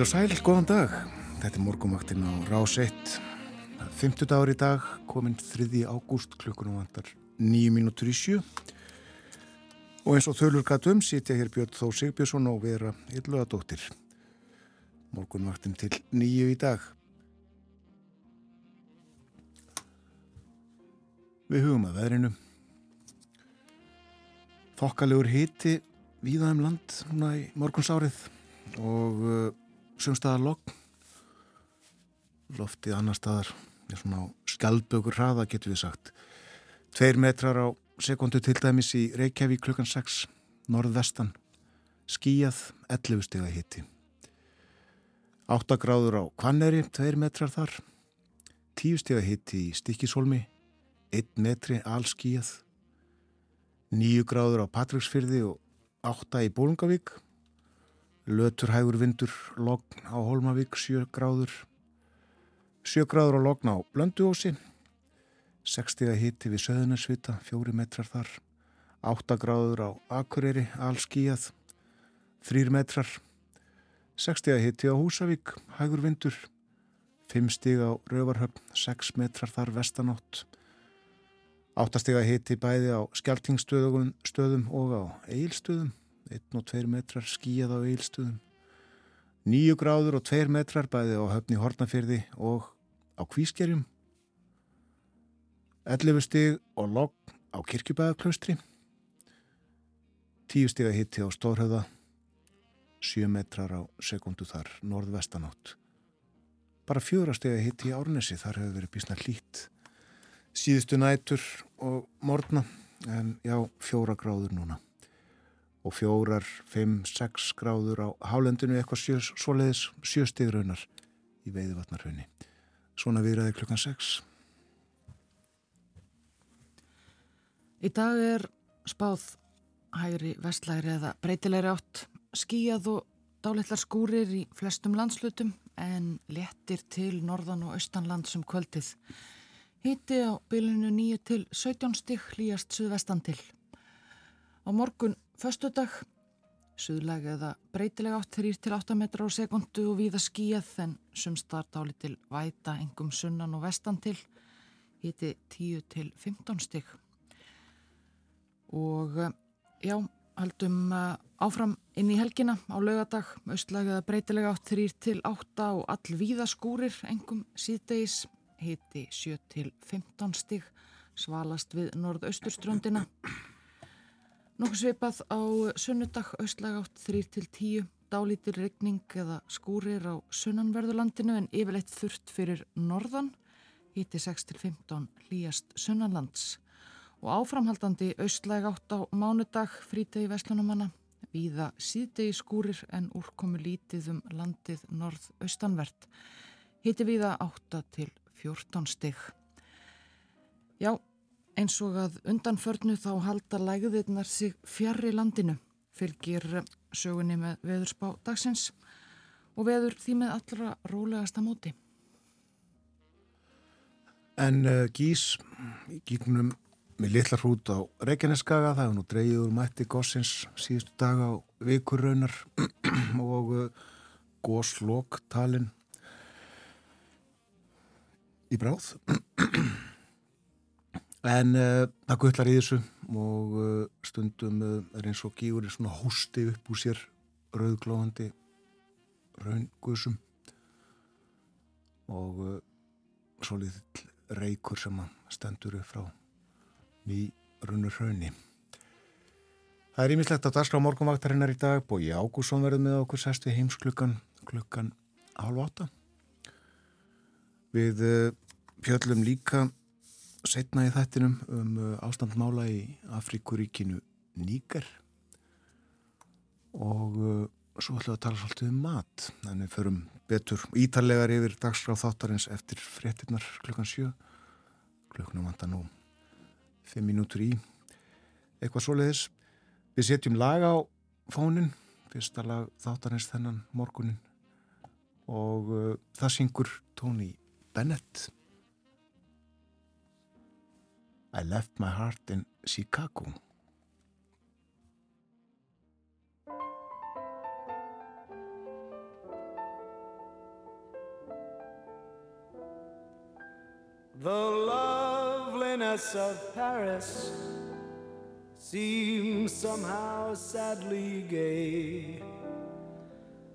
Heil og sæl, góðan dag. Þetta er morgumaktinn á Rás 1. 50 dagur í dag, kominn 3. ágúst, klukkunum vantar 9 minútur í sjö. Og eins og þölur gatum sitja hér Björn Þó Sigbjörnsson og vera ylluðadóttir. Morgunmaktinn til nýju í dag. Við hugum að veðrinu. Þokkalegur hiti víða um land núna í morgunsárið og uh, sumstaðar logg loftið annar staðar svona skjaldbökur hraða getur við sagt. Tveir metrar á sekundu til dæmis í Reykjavík klukkan 6 norðvestan. Skíjað 11 steg að hitti 8 gráður á Kvanneri 2 metrar þar. 10 steg að hitti í Stikisólmi 1 metri allskíjað 9 gráður á Patricksfyrði og 8 í Bólungavík Lötur hægur vindur, logn á Holmavík, 7 gráður. 7 gráður á logn á Blönduósi. 60 hitti við Söðunarsvita, 4 metrar þar. 8 gráður á Akureyri, allskíjað, 3 metrar. 60 hitti á Húsavík, hægur vindur. 5 stíg á Rövarhöfn, 6 metrar þar vestanátt. 8 stíg hitti bæði á Skeltingstöðum og á Eilstöðum. 1 og 2 metrar skíjað á eilstuðum 9 gráður og 2 metrar bæði á höfni Hortnafyrði og á Kvískerjum. 11 stig og logg á Kirkjubæðaklaustri 10 stig að hitti á Stórhauða 7 metrar á sekundu þar norðvestanátt. Bara 4 stig að hitti í Árnesi þar hefur verið bísna hlít síðustu nætur og morgna en já, 4 gráður núna og fjórar, fimm, sex gráður á hálendinu eitthvað sjö, svoleiðis sjöstigrunar í veiðvatnarhraunni. Svona viðræði klukkan sex. Í dag er spáð hægri vestlæri eða breytilegri átt skíjað og dálitlar skúrir í flestum landslutum en léttir til norðan og austanland sem um kvöldið. Hiti á bylunu 9 til 17 stig hlýjast suðvestan til. Á morgun Föstudag, suðlag eða breytileg átt 3-8 metrar á sekundu og víða skíjað en sumstart áli til væta engum sunnan og vestan til, hiti 10-15 stygg. Og eh, já, haldum eh, áfram inn í helgina á laugadag, austlag eða breytileg átt 3-8 og all víða skúrir engum síðdeis, hiti 7-15 stygg, svalast við norðausturströndina. Nokkuð svipað á sunnudag austlæg átt 3-10 dálítir regning eða skúrir á sunnanverðurlandinu en yfirleitt þurft fyrir norðan. Híti 6-15 hlýjast sunnanlands. Og áframhaldandi austlæg átt á mánudag frítegi vestlunumanna víða síðdegi skúrir en úrkomu lítið um landið norð-austanvert. Híti víða 8-14 stygg. Já, Eins og að undanförnu þá halda læguðirnar sig fjarr í landinu, fylgir sögunni með veðurspá dagsins og veður því með allra rólegasta móti. En uh, gís í gíknum með litlar hrút á Reykjaneskaga, það hefur nú dreyið úr mætti gósins síðustu dag á vikurraunar og uh, gósloktalinn í bráð. En uh, það gullar í þessu og uh, stundum uh, er eins og gígur er svona hósti upp úr sér rauðglóðandi raungusum og svo liðill reykur sem stendur upp frá ný runur raunni. Það er ímislegt að darsla á morgunvaktarinnar í dag Bói Ágússon verður með okkur sest við heimsklukkan klukkan halv átta. Við fjöllum líka setna í þættinum um uh, ástandmála í Afríkuríkinu Níker og uh, svo ætlum við að tala svolítið um mat en við förum betur ítarlegar yfir dagsgráð þáttarins eftir fréttinnar klukkan 7 klukkan vandan nú 5 minútur í. Eitthvað svoleiðis. Við setjum lag á fónin fyrsta lag þáttarins þennan morgunin og uh, það syngur Tony Bennett I left my heart in Chicago. The loveliness of Paris seems somehow sadly gay.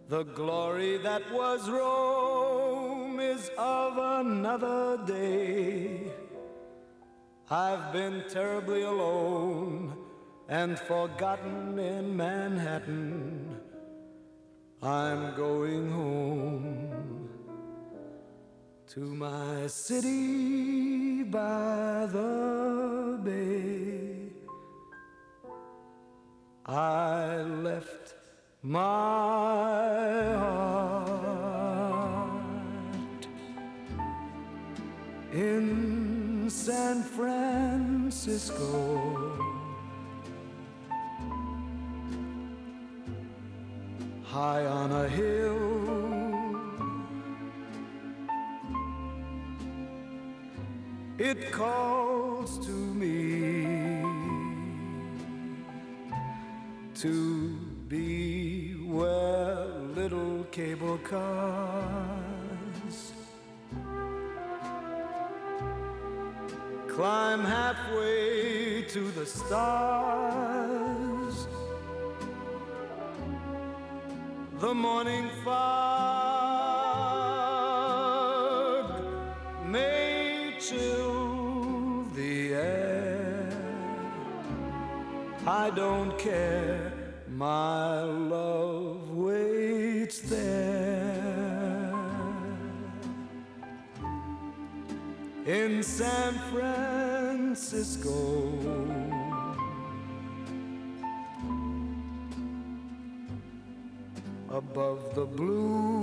The glory that was Rome is of another day. I've been terribly alone and forgotten in Manhattan. I'm going home to my city by the bay. I left my heart in San Francisco. High on a hill, it calls to me to be where little cable cars climb halfway to the stars. The morning fog may chill the air. I don't care my love San Francisco. Above the blue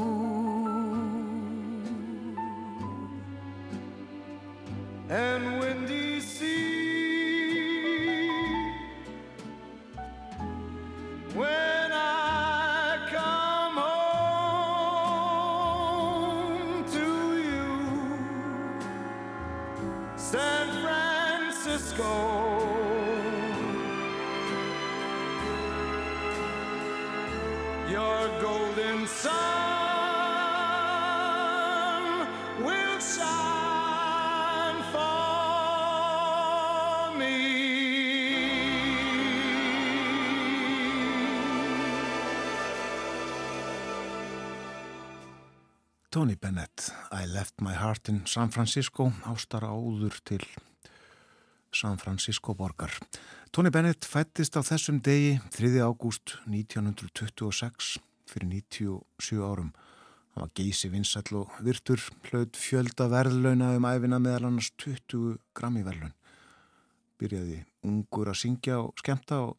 left my heart in San Francisco, ástar áður til San Francisco borgar. Tony Bennett fættist á þessum degi 3. ágúst 1926 fyrir 97 árum. Hann var geysi vinsall og virtur, hlaut fjölda verðlauna um æfina meðal annars 20 grammi verðlaun. Byrjaði ungur að syngja og skemta og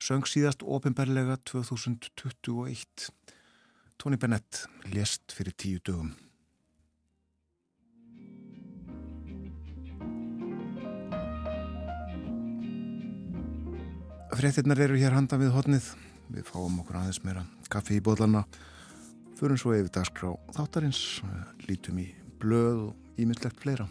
söng síðast ofinberlega 2021. Tony Bennett lést fyrir tíu dögum. Fréttinnar eru hér handa við hodnið. Við fáum okkur aðeins meira kaffi í bóðlana. Förum svo yfir dagskrá þáttarins, lítum í blöð og ímyndslegt fleira.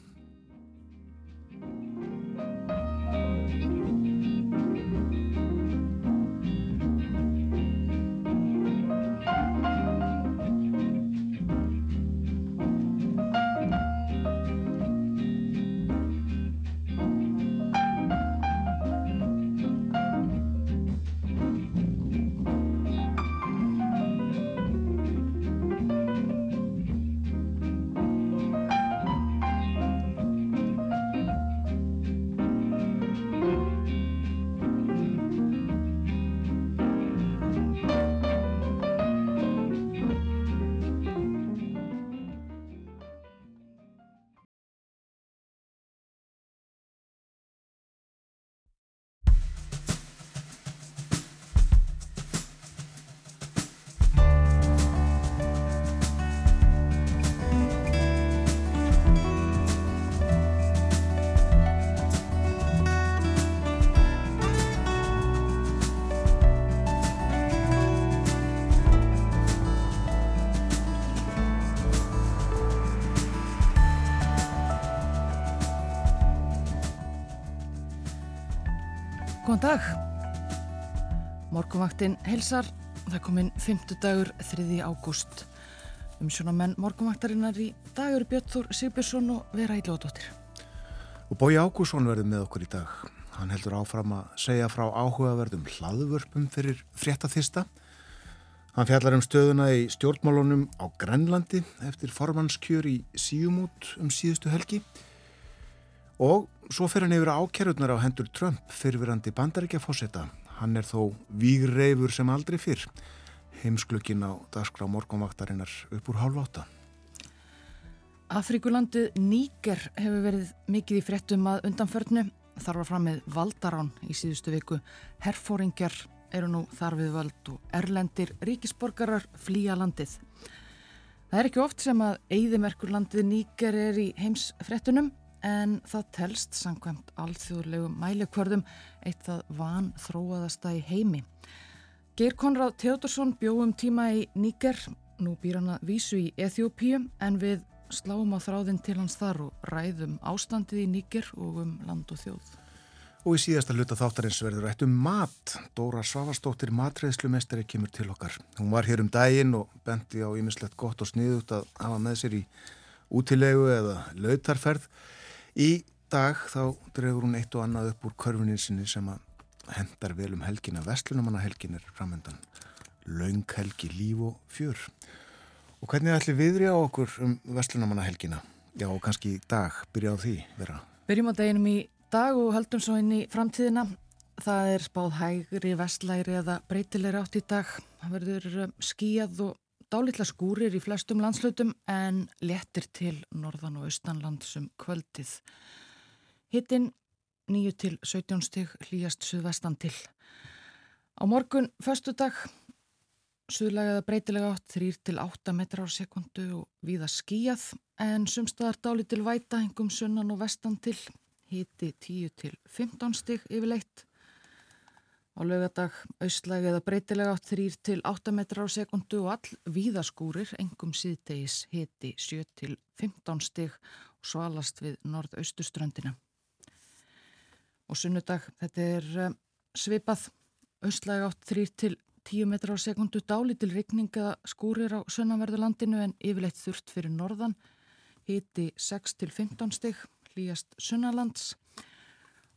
Góðan dag. Morgumvaktin helsar. Það kom inn 5. dagur 3. ágúst. Um svona menn morgumvaktarinnar í dag eru Björn Þór Sigbjörnsson og Vera Íljóðdóttir. Og Bói Ágússon verður með okkur í dag. Hann heldur áfram að segja frá áhugaverðum hlaðvörpum fyrir fréttathista. Hann fjallar um stöðuna í stjórnmálunum á Grenlandi eftir formannskjör í síumút um síðustu helgi. Og svo fer hann yfir ákerurnar á hendur Trump fyrirverandi bandaríkjafósetta. Hann er þó vígreifur sem aldrei fyrr. Heimsklökin á dagskrá morgunvaktarinnar upp úr hálf átta. Afrikulandið Níker hefur verið mikið í fréttum að undanförnu. Þar var fram með Valdarán í síðustu viku. Herfóringjar eru nú þar við völd og erlendir ríkisborgarar flýja landið. Það er ekki oft sem að eigðimerkurlandið Níker er í heims fréttunum en það telst samkvæmt alþjóðlegu mælikvörðum eitt það van þróaðasta í heimi. Geir Konrad Teodorsson bjóðum tíma í Níker, nú býr hann að vísu í Eþjópíu en við sláum á þráðin til hans þar og ræðum ástandið í Níker og um land og þjóð. Og í síðasta hluta þáttarins verður rætt um mat. Dóra Svavastóttir matreðslumestari kemur til okkar. Hún var hér um daginn og bendi á ýmislegt gott og sniðut að hafa með sér í útilegu eða lautarferð. Í dag þá drefur hún eitt og annað upp úr körfuninsinni sem að hendar vel um helgina. Vestlunumanna helgin er framöndan. Laung helgi, líf og fjör. Og hvernig ætli viðri á okkur um Vestlunumanna helgina? Já, og kannski í dag byrja á því vera. Byrjum á deginum í dag og höldum svo inn í framtíðina. Það er spáð hægri, vestlæri eða breytilegri átt í dag. Það verður um, skíjað og dálitla skúrir í flestum landslutum en léttir til norðan og austanlandsum kvöldið. Hittinn 9 til 17 stig hlýjast suðvestan til. Á morgun, förstu dag, suðlegaða breytilega átt 3 til 8 metrar á sekundu og viða skíjað en sumstaðar dálitil væta hengum sunnan og vestan til. Hitti 10 til 15 stig yfirleitt. Á lögadag austlæg eða breytilega átt 3 til 8 metrar á sekundu og all víðaskúrir, engum síðdegis hiti 7 til 15 stig og svalast við norðaustuströndina. Og sunnudag, þetta er um, svipað, austlæg átt 3 til 10 metrar á sekundu, dáli til rigning eða skúrir á sunnanverðulandinu en yfirleitt þurft fyrir norðan, hiti 6 til 15 stig, hlýjast sunnalands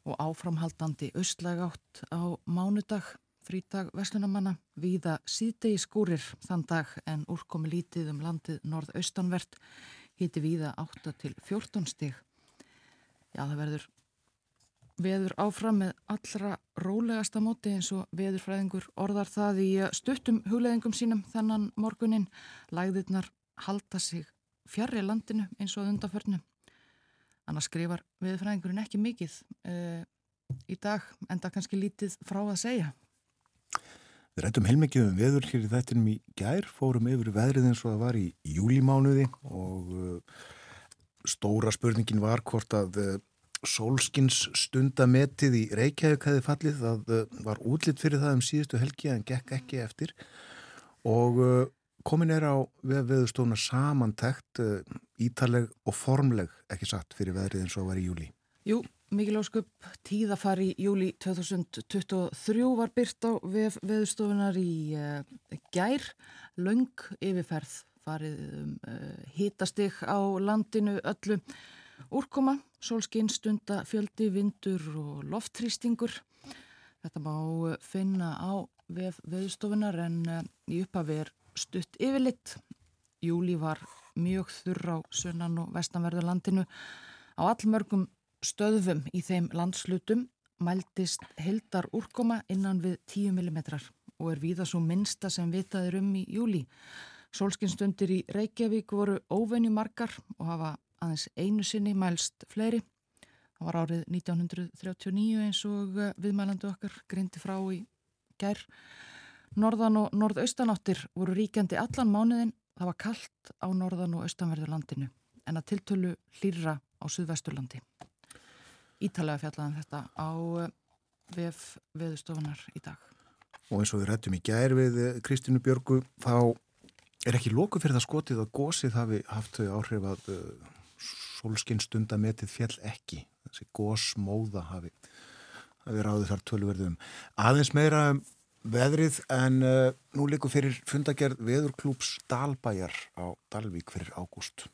og áframhaldandi austlæg átt á mánudag, frítag Veslunamanna, víða síðdegi skúrir þann dag en úrkomi lítið um landið norðaustanvert, hiti víða 8 til 14 stig. Já, það verður veður áfram með allra rólegasta móti eins og veðurfræðingur orðar það í stuttum hugleðingum sínum þannan morgunin. Læðirnar halda sig fjarrri landinu eins og undanförnu. Annars skrifar veðurfræðingurinn ekki mikið uh, í dag en það kannski lítið frá að segja. Við rættum heilmikið um veður hér í þettinum í gær, fórum yfir veðrið eins og það var í júlimánuði og uh, stóra spurningin var hvort að uh, Solskins stundametið í Reykjavík hefði fallið, það var útlitt fyrir það um síðustu helgi en gekk ekki eftir og komin er á við veðustóna samantækt uh, ítaleg og formleg ekki satt fyrir veðrið eins og var í júli. Jú, mikil ásköp tíðafar í júli 2023 var byrt á veð, veðustofunar í gær, laung yfirferð farið um, hitastig á landinu öllu Úrkoma, sólskinn, stunda, fjöldi, vindur og loftrýstingur. Þetta má finna á veð, veðstofunar en uh, í upphafi er stutt yfirlitt. Júli var mjög þurr á sunnan og vestanverðu landinu. Á allmörgum stöðfum í þeim landslutum mæltist heldar úrkoma innan við 10 mm og er víða svo minsta sem vitaður um í júli. Sólskinnstundir í Reykjavík voru óvenju margar og hafa aðeins einu sinni mælst fleiri. Það var árið 1939 eins og eh, viðmælandu okkar grindi frá í gær. Norðan og norðaustanáttir voru ríkjandi allan mánuðin. Það var kallt á norðan og austanverðu landinu en að tiltölu hlýra á Suðvesturlandi. Ítalega fjallaðan þetta á eh, vef veðustofunar í dag. Og eins og við rættum í gær við eh, Kristínu Björgu, þá er ekki lóku fyrir það skotið að gósið hafi haft þau áhrif að solskinn stundametið fjell ekki þessi gósmóða hafi hafi ráðið þar tölverðum aðeins meira um veðrið en uh, nú likur fyrir fundagerð veðurklúps Dalbæjar á Dalvík fyrir ágúst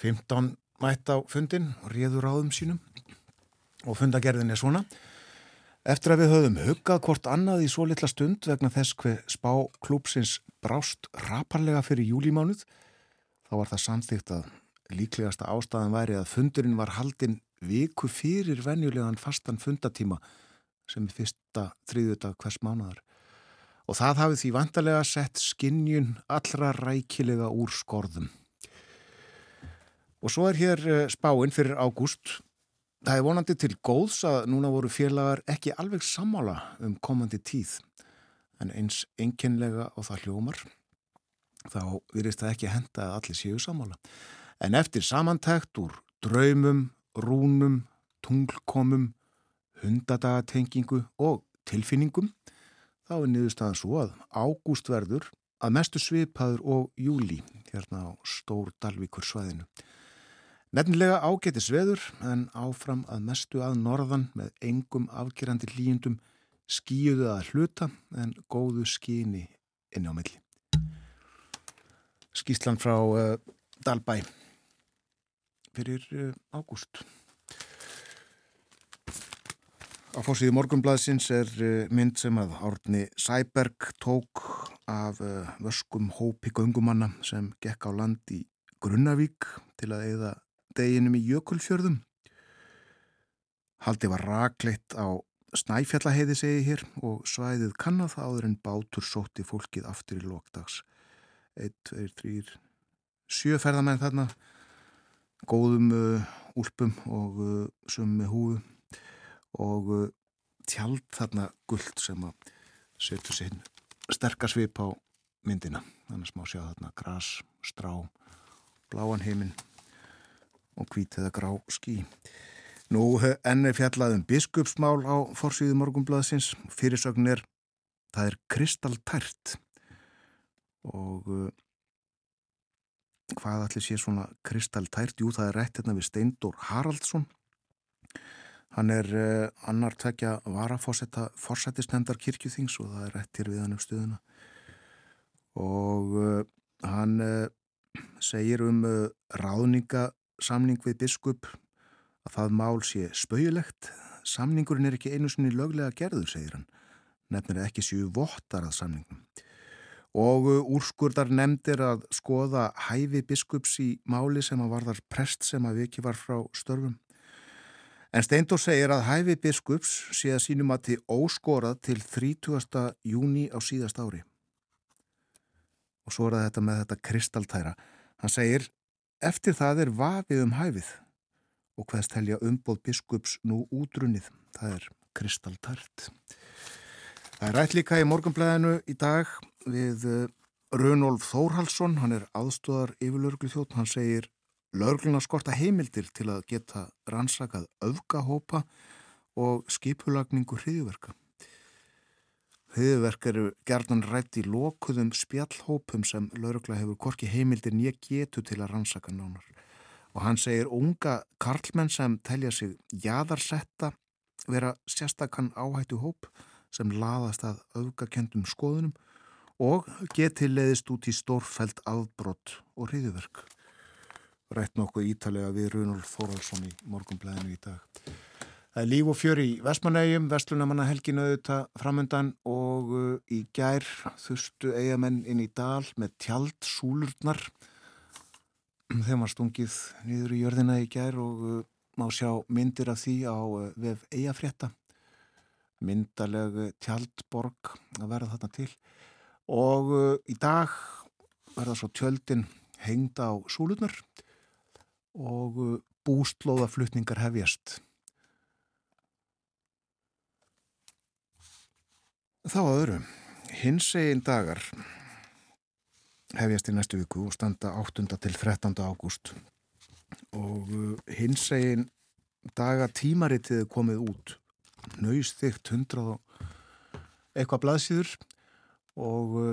15 mætt á fundin og réður áðum sínum og fundagerðin er svona. Eftir að við höfum huggað hvort annað í svo litla stund vegna þess hver spá klúpsins brást raparlega fyrir júlímánuð, þá var það samþýgt að líklegasta ástæðan væri að fundurinn var haldinn viku fyrir venjulegan fastan fundatíma sem er fyrsta þriðudag hvers mánadar. Og það hafið því vantarlega sett skinnjun allra rækilega úr skorðum. Og svo er hér eh, spáinn fyrir ágúst Það er vonandi til góðs að núna voru félagar ekki alveg sammála um komandi tíð en eins enginlega og það hljómar þá virðist það ekki henda að allir séu sammála. En eftir samantækt úr draumum, rúnum, tunglkomum, hundadagatengingu og tilfinningum þá er niðurstaðan svo að ágúst verður að mestu svipaður og júli hérna á Stór Dalvíkur svæðinu. Nefnilega ágæti sveður en áfram að mestu að norðan með engum afgerandi líundum skíuðu að hluta en góðu skíni inn á milli. Skíslan frá uh, Dalbæ fyrir uh, ágúst. Á fórsíðu morgunblaðsins er uh, mynd sem að Árni Sæberg tók af vöskum hópi gungumanna sem gekk á land í Grunnavík til að eða deginum í Jökulfjörðum. Haldi var rakleitt á Snæfjallaheiði segi hér og svæðið kannað áður en bátur sótti fólkið aftur í lokdags. 1, 2, 3, sjöferðamenn þarna, góðum uh, úlpum og uh, summi húu og uh, tjald þarna gullt sem að setur sinn sterkarsvip á myndina. Þannig að smá sjá þarna gras, strá, bláan heiminn og hvít eða grá skí. Nú enn er fjallaðum biskupsmál á forsýðu morgumblaðsins. Fyrirsögn er, það er kristaltært og uh, hvað allir sé svona kristaltært? Jú, það er rætt hérna við Steindór Haraldsson. Hann er uh, annar tvekja varafósetta forsættisnefndar kirkjuþings og það er rætt hér við hann um stuðuna. Og uh, hann segir um ráðninga samning við biskup að það mál sé spauðilegt. Samningurinn er ekki einu sinni löglega gerður, segir hann. Nefnir ekki séu vottar að samningum. Og uh, úrskurðar nefndir að skoða hæfi biskups í máli sem að varðar prest sem að viki var frá störfum. En Steindor segir að hæfi biskups sé að sínum að til óskorað til 30. júni á síðast ári. Og svo er þetta með þetta kristaltæra. Hann segir Eftir það er vafið um hæfið og hvaðst helja umbóð biskups nú útrunnið. Það er kristaltart. Það er rætt líka í morgunblæðinu í dag við eh, Rönolf Þórhalsson, hann er aðstóðar yfir lörglu þjótt, hann segir lörgluna skorta heimildir til að geta rannsakað öfgahópa og skipulagningu hriðverka. Hriðverk eru gerðan rætt í lokuðum spjallhópum sem laurugla hefur korki heimildir nýja getu til að rannsaka nánar. Og hann segir unga karlmenn sem telja sig jæðarsetta vera sérstakann áhættu hóp sem laðast að auðgakendum skoðunum og geti leiðist út í stórfælt afbrott og hriðverk. Rætt nokkuð ítalega við Runolf Þóraldsson í morgumblæðinu í dag. Það er líf og fjör í Vestmanægjum, Vestlunamanna helginu auðvitað framöndan og uh, í gær þurftu eigamenn inn í dal með tjald súlurnar. Þeim var stungið niður í jörðina í gær og uh, má sjá myndir af því á uh, vef eigafrétta. Myndaleg tjaldborg að verða þarna til. Og í dag verða svo tjöldin hengda á súlurnar og uh, bústlóðaflutningar hefjast. Þá að öðru, hins egin dagar hefjast í næstu viku og standa 8. til 13. ágúst og uh, hins egin daga tímaritið komið út nöyst þygt 100 og eitthvað blaðsýður og uh,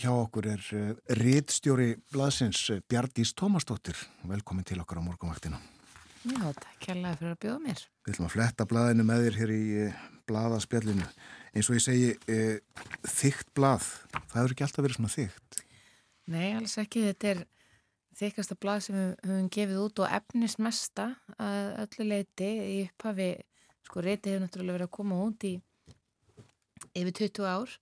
hjá okkur er uh, rittstjóri blaðsins Bjardís Tómasdóttir. Velkomin til okkar á morgunvaktinu Já, takk kærlega fyrir að bjóða mér. Við ætlum að fletta blaðinu með þér hér í blaðaspjallinu. Eins og ég segi e, þygt blað, það hefur ekki alltaf verið svona þygt Nei, alls ekki, þetta er þykasta blað sem við höfum gefið út og efnist mesta að öllu leiti í upphafi sko reyti hefur náttúrulega verið að koma út í yfir 20 ár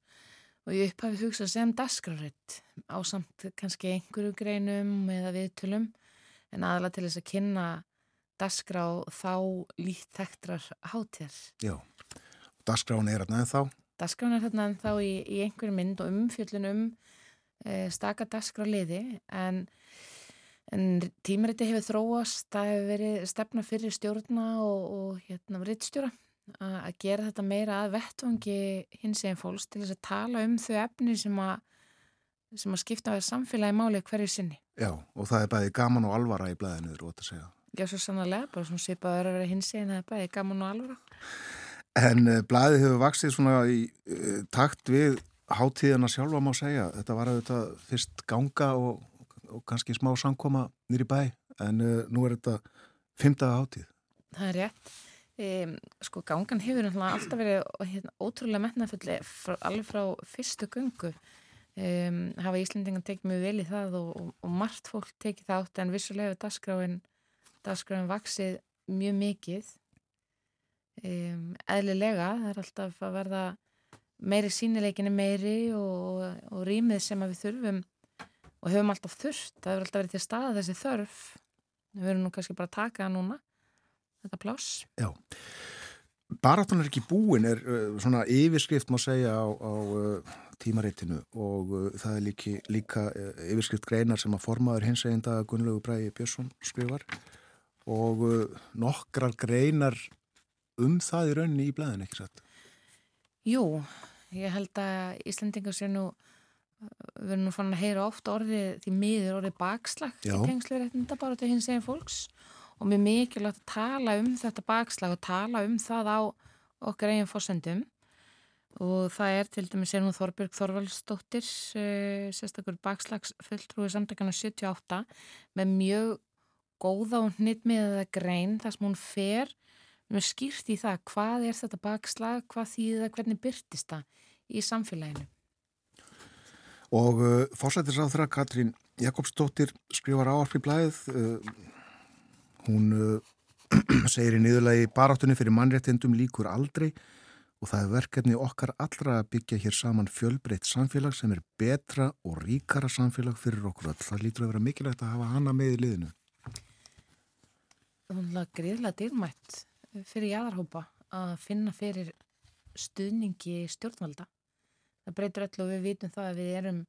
og ég upphafi hugsa sem dasgrafrætt á samt kannski einhverju greinum eða viðtölum en aðalega til þess að kynna dasgrá þá lít þekktrar hátér. Já, dasgráin er hérna en þá? Dasgráin er hérna en þá í, í einhverju mynd og umfjöllun um e, staka dasgrá liði en En tímariti hefur þróast, það hefur verið stefna fyrir stjórna og, og hérna rittstjóra að gera þetta meira að vettvangi hins eginn fólks til þess að tala um þau efni sem að, sem að skipta á samfélagi máli hverju sinni. Já, og það er bæði gaman og alvara í blæðinu, þú ætti að segja. Já, svo sannlega, bara svona svipaður að vera hins eginn, það er bæði gaman og alvara. En uh, blæði hefur vaksið svona í uh, takt við hátíðana sjálfa má segja. Þetta var auðvitað fyrst ganga og og kannski smá samkoma nýri bæ en uh, nú er þetta fymtaða hátíð. Það er rétt. Um, sko gangan hefur alltaf verið hérna, ótrúlega metnafulli alveg frá fyrstu gungu. Um, hafa Íslandingan tekið mjög vel í það og, og, og margt fólk tekið það átt en vissulega dagskráin, dagskráin vaksið mjög mikið. Um, eðlilega, það er alltaf að verða meiri sínileikinni meiri og, og rýmið sem við þurfum og höfum alltaf þurft, það hefur alltaf verið til staða þessi þörf við verðum nú kannski bara að taka það núna þetta pláss? Já, baráttun er ekki búin er uh, svona yfirskrift má segja á, á uh, tímaritinu og uh, það er líki, líka uh, yfirskrift greinar sem að formaður hins eginda Gunnlegu Bræði Björnsson skrifar. Og uh, nokkrar greinar um það í rauninni í blæðin, ekki satt? Jú, ég held að Íslandingar sé nú við erum nú fann að heyra ofta orðið því miður orðið bakslag í tengslu réttinda bara til hins eginn fólks. og mér mikilvægt að tala um þetta bakslag og tala um það á okkar eigin fórsendum og það er til dæmis er nú Þorbjörg Þorvaldsdóttir uh, sérstakur bakslagsfulltrúi samtakana 78 með mjög góða og hnittmiðaða grein þar sem hún fer með skýrt í það hvað er þetta bakslag, hvað þýða, hvernig byrtist það í samfélaginu Og uh, fórsættisáþra Katrín Jakobsdóttir skrifar áarp í blæðið. Uh, hún uh, segir í niðurlegi baráttunni fyrir mannréttindum líkur aldrei og það er verkefni okkar allra að byggja hér saman fjölbreytt samfélag sem er betra og ríkara samfélag fyrir okkur. Það lítur að vera mikilvægt að hafa hana með í liðinu. Það er greiðlega dýrmætt fyrir jáðarhópa að finna fyrir stuðningi stjórnvalda það breytur öll og við vitum það að við erum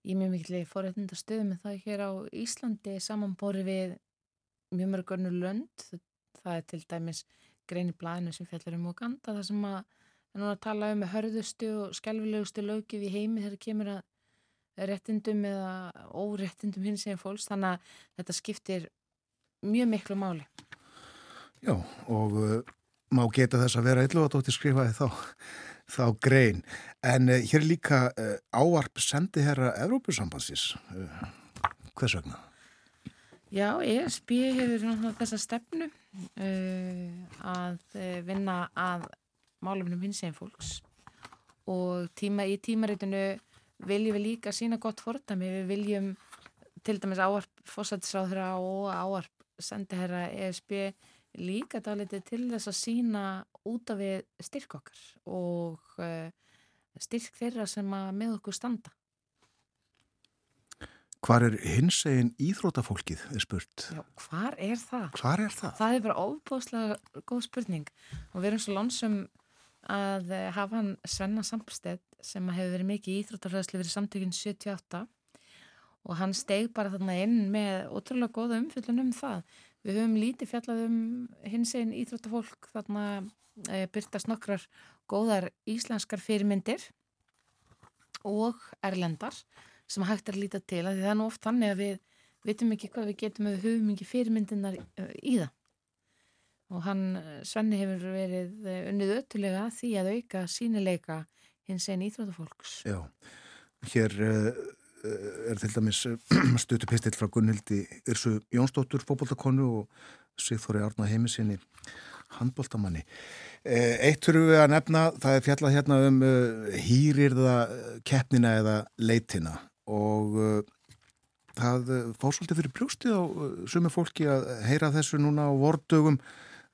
í mjög mikilvægi forrættinda stöðum en það er hér á Íslandi samanbori við mjög mörg önnur lönd það er til dæmis grein í blæðinu sem fjallar um Uganda það sem að er núna tala um hörðustu og skjálfilegustu lögjöf í heimi þegar kemur að réttindum eða óréttindum hins eginn fólks þannig að þetta skiptir mjög miklu máli Já og uh, má geta þess að vera illu að dóttir skrifaði þá þá grein. En uh, hér er líka uh, áarp sendi herra Evrópusambansis. Uh, hvers vegna? Já, ESB hefur þessa stefnu að vinna að málumnum hins einn fólks og tíma, í tímaritinu viljum við líka sína gott fordami. Við viljum til dæmis áarp fósættisráðra og áarp sendi herra ESB líka dálítið til þess að sína út af við styrk okkar og uh, styrk þeirra sem að með okkur standa. Hvar er hins eginn íþrótafólkið, er spurt? Já, hvar er það? Hvar er það? Það er bara ofbóðslega góð spurning og við erum svo lónsum að eh, hafa hann Svenna Sampstedt sem hefur verið mikið í íþrótafræðslu verið samtökinn 78 og hann steg bara þarna inn með ótrúlega góða umfyllun um það. Við höfum lítið fjallað um hins eginn íþrótafólk þarna e, byrtast nokkrar góðar íslenskar fyrirmyndir og erlendar sem hægt er að líta til að það er nú oft þannig að við vitum ekki hvað við getum við höfum ekki fyrirmyndinar í það. Og hann, Svenni hefur verið unnið öttulega því að auka sínileika hins einn íþrótafólks Já, hér uh, er til dæmis stutupistill frá Gunnhildi Irsu Jónsdóttur fókbóltakonu og Sigþóri Árna Heimisinni handbóltamanni eh, Eitt þurfum við að nefna, það er fjallað hérna um hýrirða keppnina eða leitina og uh, það fór svolítið fyrir brjóstið á uh, sumi fólki að heyra þessu núna á vordögum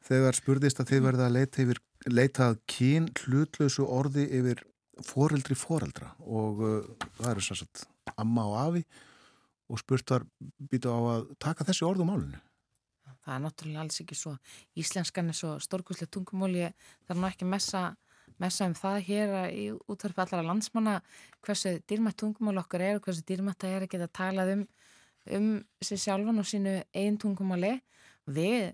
þegar spurðist að þið verða að leita, yfir, leita að kyn hlutlausu orði yfir foreldri foreldra og það eru svo að amma og afi og spurt var býta á að taka þessi orð um álinu. Það er náttúrulega alls ekki svo. Íslenskan er svo stórkvæslega tungumóli, það er nú ekki messa, messa um það hér í útvarfi allara landsmanna hversu dýrmætt tungumóli okkar er og hversu dýrmætt það er að geta talað um, um sér sjálfan og sínu einn tungumóli. Við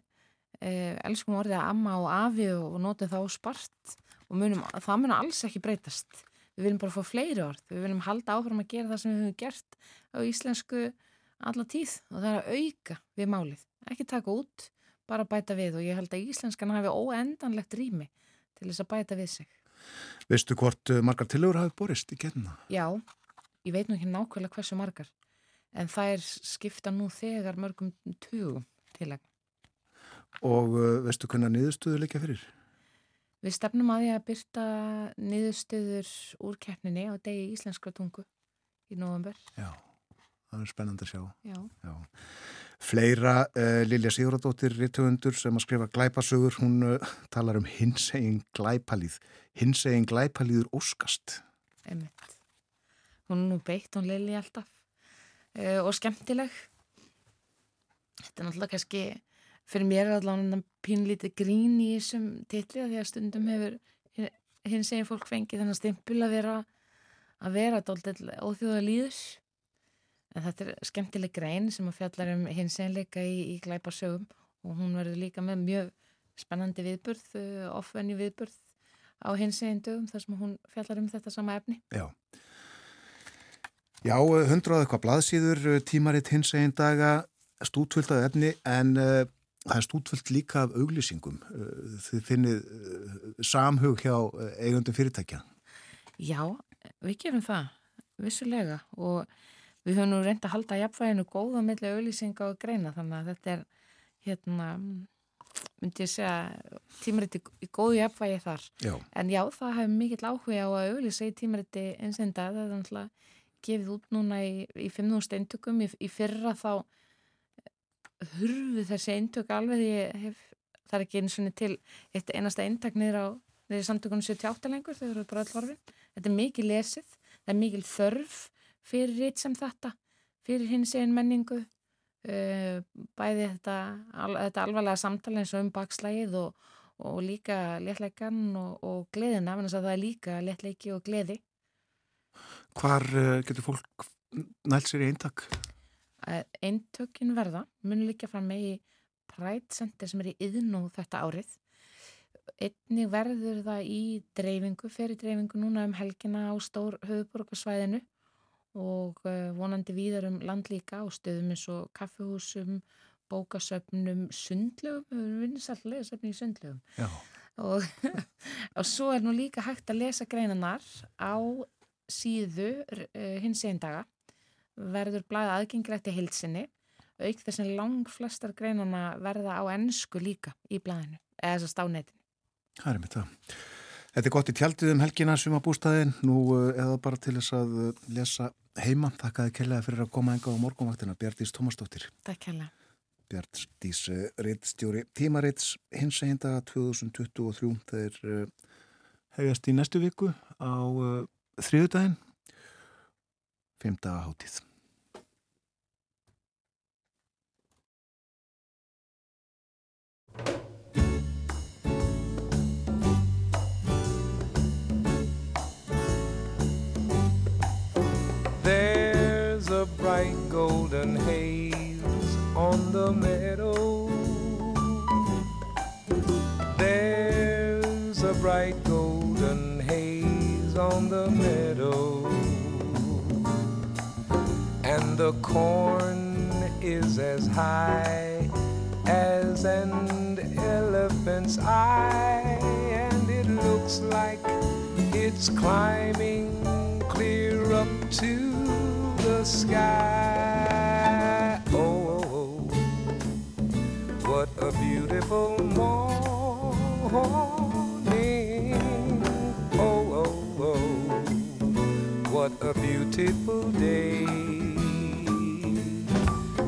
eh, elskum orðið að amma og afi og, og notum það á spart og munum, það munum alls ekki breytast. Við viljum bara fá fleiri orð, við viljum halda áfram að gera það sem við höfum gert á íslensku alla tíð og það er að auka við málið ekki taka út, bara bæta við og ég held að íslenskan hafi óendanlegt rými til þess að bæta við sig. Veistu hvort uh, margar tilögur hafi borist í gerna? Já, ég veit nú ekki nákvæmlega hversu margar, en það er skipta nú þegar mörgum tugum tilæg. Og uh, veistu hvernig niðurstöðu leikja fyrir? Við stefnum að því að byrta niðurstöður úr keppninni á degi íslenskra tungu í november. Já, það er spennand að sjá. Já. Já. Fleira, uh, Lilja Sigurðardóttir rittugundur sem að skrifa glæpasögur, hún uh, talar um hinsegin glæpalíð. Hinsegin glæpalíður óskast. Einmitt. Hún er nú beitt, hún Lili alltaf uh, og skemmtileg. Þetta er náttúrulega kannski, fyrir mér er allavega pínlítið grín í þessum titli því að stundum hefur hinsegin fólk fengið þennan stimpul að vera að vera dálítið óþjóða líður En þetta er skemmtileg grein sem að fjallar um hins einleika í, í glæparsögum og hún verður líka með mjög spennandi viðburð, uh, ofvenni viðburð á hins eindögum þar sem hún fjallar um þetta sama efni. Já. Já, hundrað eitthvað blaðsýður, uh, tímaritt hins eindaga, stútvöldað efni en uh, það er stútvöld líka af auglýsingum. Uh, þið finnið uh, samhug hjá eigundum fyrirtækja. Já, við gerum það, vissulega og við höfum nú reynd að halda jafnvæginu góða millir auðlýsinga og greina þannig að þetta er hérna myndi ég segja tímariti í góðu jafnvægi þar. Já. en já það hefur mikill áhuga á að auðlýsa í tímariti einsenda það er náttúrulega gefið út núna í, í 5.000 eintökum. Í, í fyrra þá hurfu þessi eintök alveg því hef, það er ekki eins og til eitt einasta eintak niður á niður samtökunum 78 lengur þau eru bara allvarfin þetta er mikið lesið, það er mikið þörf fyrir ritt sem þetta, fyrir hins einn menningu, uh, bæði þetta, al, þetta alvarlega samtali eins og um bakslægið og, og líka léttleikan og, og gleðina, þannig að það er líka léttleiki og gleði. Hvar uh, getur fólk nælt sér í eintak? Eintökin verða, mun líka fram með í Center sem er í yðnú þetta árið. Einni verður það í dreifingu, fyrir dreifingu núna um helgina á stór höfuborgarsvæðinu og eh, vonandi víðar um landlíka á stöðum eins og kaffehúsum, bókasöfnum, sundlegum, við erum lesa söfni í sundlegum. Og, og svo er nú líka hægt að lesa greinanar á síðu uh, hins einn daga, verður blæða aðgengilegt í heilsinni, auk þess að lang flestar greinana verða á ennsku líka í blæðinu, eða þess að stánetin. Það er mitt það. Þetta er gott í tjaldið um helgina bústaðin, nú eða bara til þess að lesa heima. Takkaði kellaði fyrir að koma enga á morgunvaktina, Bjartís Tómasdóttir. Takk kellaði. Bjartís Rittstjóri Tímaritts hins egindaga 2023. Það er hefjast í næstu viku á þriðudaginn, femdaga hátíð. There's golden haze on the meadow. There's a bright golden haze on the meadow. And the corn is as high as an elephant's eye. And it looks like it's climbing clear up to sky. Oh, oh, oh, what a beautiful morning. Oh, oh, oh, what a beautiful day.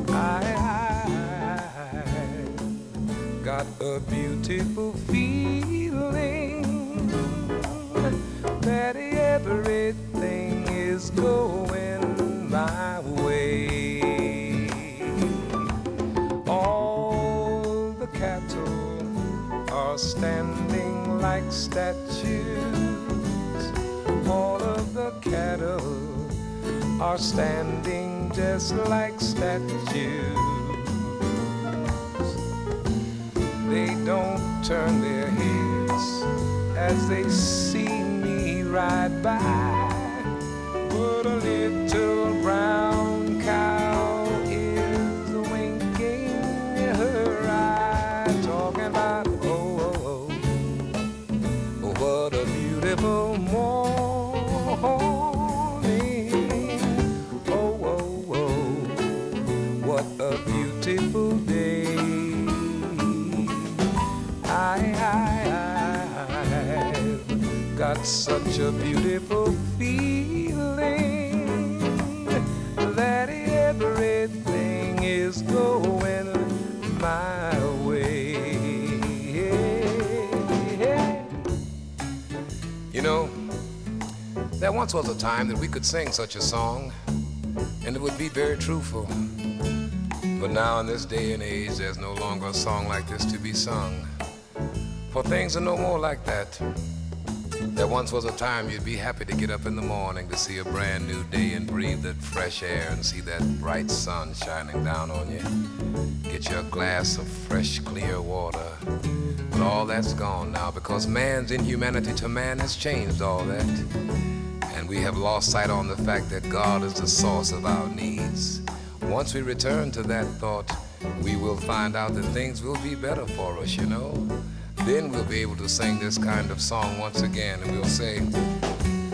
I, I got a beautiful feeling that everything is going are standing like statues. All of the cattle are standing just like statues. They don't turn their heads as they see me ride by. But a little brown got such a beautiful feeling that everything is going my way. You know, there once was a time that we could sing such a song and it would be very truthful. But now in this day and age, there's no longer a song like this to be sung. For things are no more like that. There once was a time you'd be happy to get up in the morning to see a brand new day and breathe that fresh air and see that bright sun shining down on you. Get you a glass of fresh, clear water. But all that's gone now because man's inhumanity to man has changed all that. And we have lost sight on the fact that God is the source of our needs. Once we return to that thought, we will find out that things will be better for us, you know. Then we'll be able to sing this kind of song once again, and we'll say,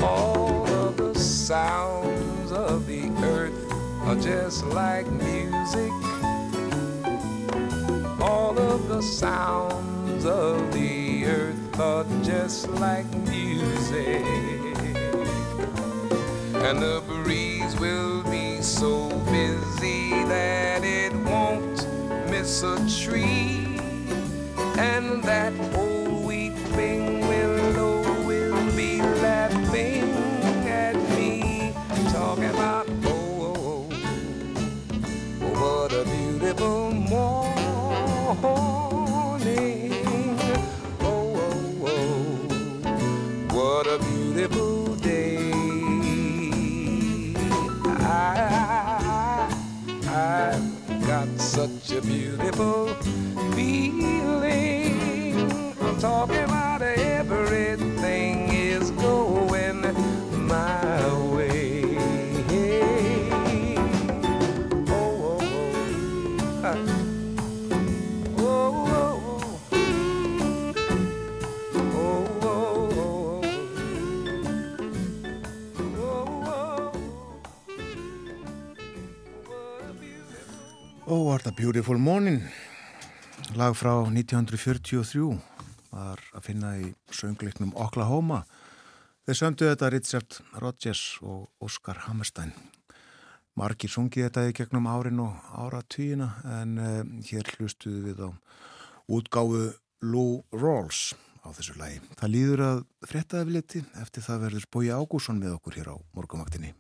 All of the sounds of the earth are just like music. All of the sounds of the earth are just like music. And the breeze will be so busy that it won't miss a tree. And that old weeping willow will be laughing at me, talking about, oh, oh, oh, oh, what a beautiful morning. Oh, oh, oh, what a beautiful day. I, I've got such a beautiful Talking about everything is going my way. Oh, oh, oh. Ah. Oh, oh, oh. Oh, what a beautiful morning lag frá 1943 var að finna í söngleiknum Oklahoma. Þeir söndu þetta Richard Rodgers og Oscar Hammerstein. Margir sungið þetta í gegnum árin og áratvíina en uh, hér hlustuðu við á útgáfu Lou Rawls á þessu lagi. Það líður að frettaði við liti eftir það verður Bói Ágússon með okkur hér á morgumaktinni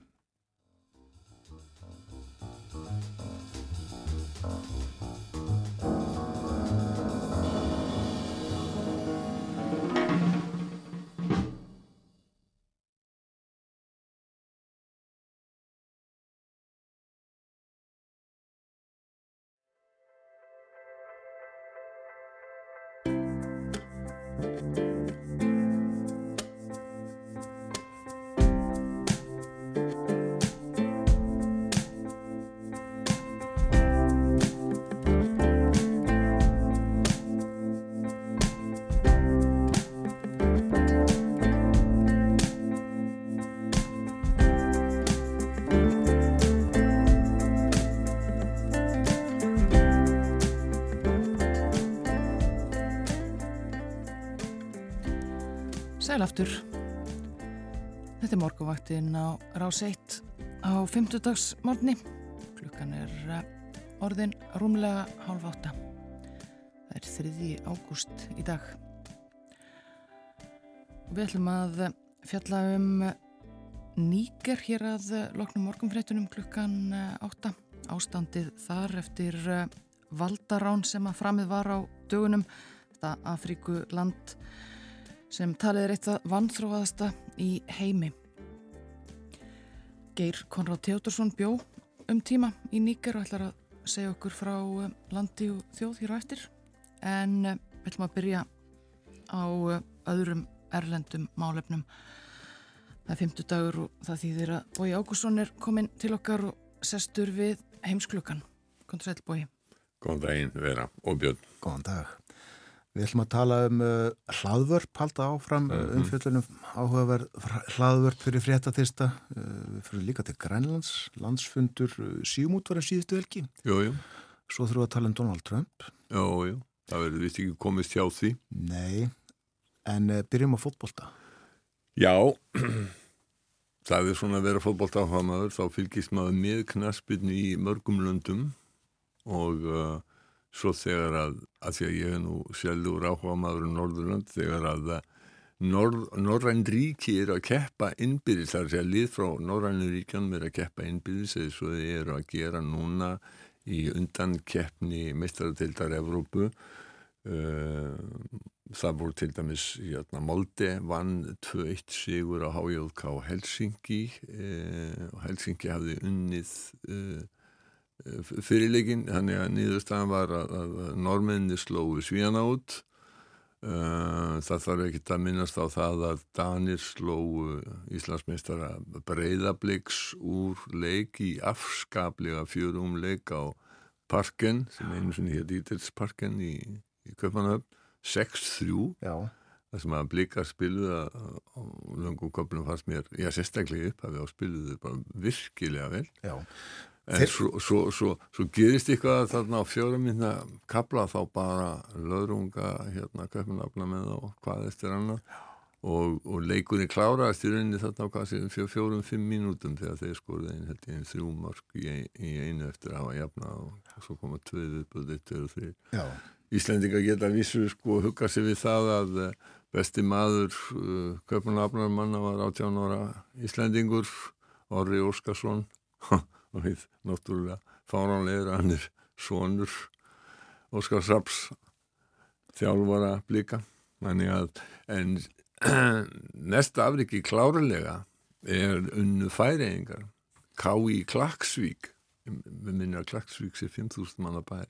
Sæl aftur. Þetta er morgunvaktinn á rás 1 á 50 morgni. Klukkan er eh, orðin rúmlega hálf átta. Það er 3. ágúst í dag. Við ætlum að fjalla um nýger hér að loknum morgunfréttunum klukkan 8. Ástandið þar eftir valdarán sem að framið var á dögunum. Þetta Afríku land sem talið er eitt að vanþróaðasta í heimi. Geir Konrád Teodorsson bjó um tíma í nýger og ætlar að segja okkur frá landi og þjóð hér á eftir en eh, við ætlum að byrja á eh, öðrum erlendum málefnum. Það er fymtu dagur og það þýðir að Bói Ágússon er komin til okkar og sestur við heimsklukkan. Kontur sæl Bói. Góðan daginn vera og björn. Góðan dag. Við ætlum að tala um uh, hlaðvörp, halda áfram mm -hmm. umfjöldunum áhugaverð hlaðvörp fyrir fréttathista. Uh, fyrir líka til Grænlands, landsfundur, uh, síumút var það síðustu velki. Jú, jú. Svo þurfum við að tala um Donald Trump. Jú, jú. Það verður vist ekki komist hjá því. Nei, en uh, byrjum á fótbolta. Já, það er svona að vera fótbolta á hamaður, þá fylgist maður með knaspinu í mörgum löndum og uh, svo þegar að, að því að ég er nú sjálfur áhuga maður um Norðurland, þegar að Norræn ríki er að keppa innbyrðis, það er að lið frá Norrænu ríkjanum er að keppa innbyrðis eða svo þið eru að gera núna í undan keppni meistaratildar Evrópu. Uh, það voru til dæmis hérna, Molde vann 2-1 sigur á HJK Helsingi og Helsingi hafði unnið uh, fyrirleikin þannig að nýðurstaðan var að, að normenni slói svíjana út. Það þarf ekki að minnast á það að Danir slóu Íslandsmeistara breyðabliks úr leik í afskaplega fjörum leik á parken sem einu sinni hér Dítelsparken í, í Köpanöfn 6-3 það sem að blika spiluða á langum köpunum fannst mér, já sérstaklega upp að við á spiluðu bara virkilega vel. Já En Þeir... svo, svo, svo, svo gerist eitthvað þarna á fjórum minna kapla þá bara löðrunga hérna köpunafna með og hvað eftir annar og, og leikunni kláraðist í rauninni þarna á hvað séum fjó, fjórum, fimm mínútum þegar þeir skorði einn í einn þrjú mark í, í einu eftir að hafa jafna og svo koma uppöðið, tvið og þrjir. Íslendinga geta vissu sko að hugga sig við það að eh, besti maður uh, köpunafnar manna var 18 ára Íslendingur Orri Óskarsson og við náttúrulega fáránlegur hann er sonur Óskar Saps þjálfara blika að, en næsta afriki klárulega er unnu færiðingar K.I. Klagsvík við minna að Klagsvík sé 5.000 manna bær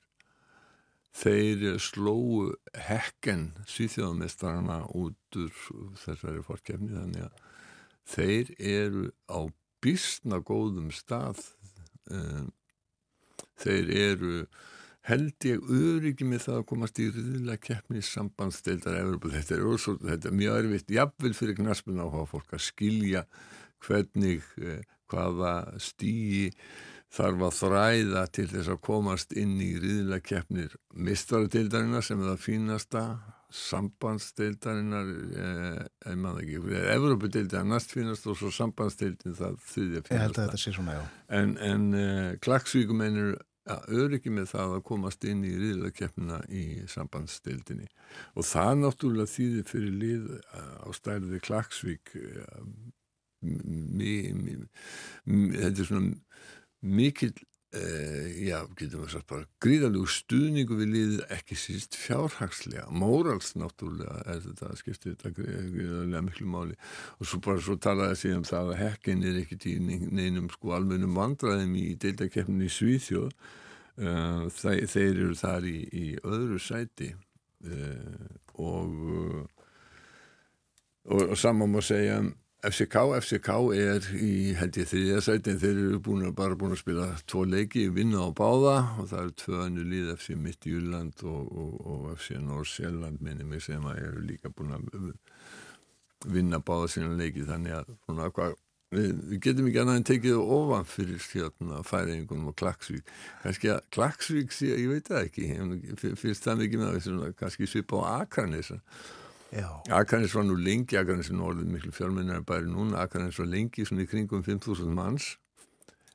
þeir slóu hekken síþjóðamestarana út úr þessari fórkjefni þannig að þeir eru á bísna góðum stað þeir eru held ég öryggi með það að komast í riðilega keppni sambandsdeildar Evropa. Þetta er, også, þetta er mjög erfitt, jafnvel fyrir knaspun áhuga fólk að skilja hvernig eh, hvaða stíi þarf að þræða til þess að komast inn í riðilega keppnir mistaradeildarinnar sem er það fínasta sambandsdeildarinnar eh, ég maður ekki, Evropadeildin næst finnast og svo sambandsdeildin það þriðja finnast að já. En, en uh, klagsvíkum einir ja, öryggi með það að komast inn í riðlakeppina í sambandsdeildinni. Og það náttúrulega þýðir fyrir lið uh, á stærði klagsvík uh, þetta er svona mikil Uh, já, getum við sagt bara gríðalegu stuðningu við liðið ekki síst fjárhagslega, mórals náttúrulega er þetta að skipta þetta gríðalega miklu máli. Og svo bara svo talaði síðan um það að hekkin er ekkit í neinum sko alvegum vandraðum í deildakefninni í Svíþjóð. Uh, þeir, þeir eru þar í, í öðru sæti. Uh, og og, og saman má segja um FCK, FCK er í held ég þriðja sæti en þeir eru búin að bara búin að spila tvo leiki, vinna á báða og það eru tvö annu líð FC Mitt Júland og, og, og FC Norr-Sjelland minni mig sem að eru líka búin að vinna báða sína leiki þannig að svona, hva, við, við getum ekki annað en tekið ofan fyrir hérna færingunum og Klagsvík kannski að Klagsvík ég veit það ekki fyrst það mikið með það kannski svipa á Akranis Akarnes var nú lengi, Akarnes er nú orðið miklu fjármennar bæri núna, Akarnes var lengi svona í kringum 5.000 manns.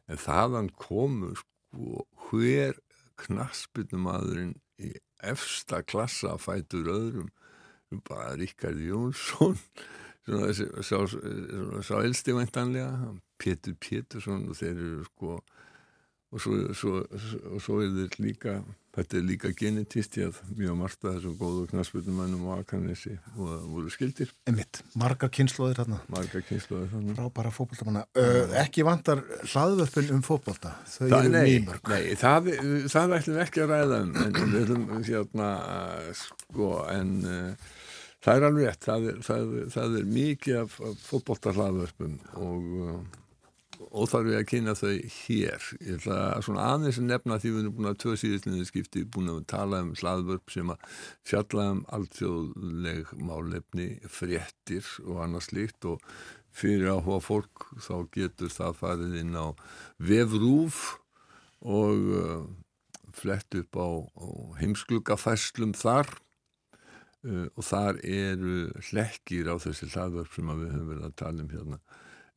En þaðan komu sko hver knaspitumadurinn í efsta klassa fætur öðrum? Bara Ríkard Jónsson svona þessi sá, sá elsti væntanlega Pétur Pétursson og þeir eru sko og svo, svo, og svo er þetta líka þetta er líka genetist ég að mjög margt að þessum góðu knaspunumannum og Akarnesi voru skildir. Einmitt, margar kynnslóðir þarna. Margar kynnslóðir þarna. Rábara fókbaltamanna uh, Ekki vantar hlaðvöppin um fókbalta þau það, eru nei, mýmörg. Nei, það, það ætlum við ekki að ræða um en við ætlum hérna sko en uh, það er alveg rétt. Það er, það, það er mikið af, fókbalta hlaðvöppum og uh, óþarf við að kynna þau hér. Ég ætla að svona aðeins að nefna því við erum búin að tvö síðustinu skipti búin að tala um hlaðvörp sem að fjalla um alltjóðleg málefni, fréttir og annað slíkt og fyrir hóa fólk þá getur það farið inn á vefrúf og uh, flett upp á, á heimsklugafæslum þar uh, og þar eru hlekkir á þessi hlaðvörp sem við höfum verið að tala um hérna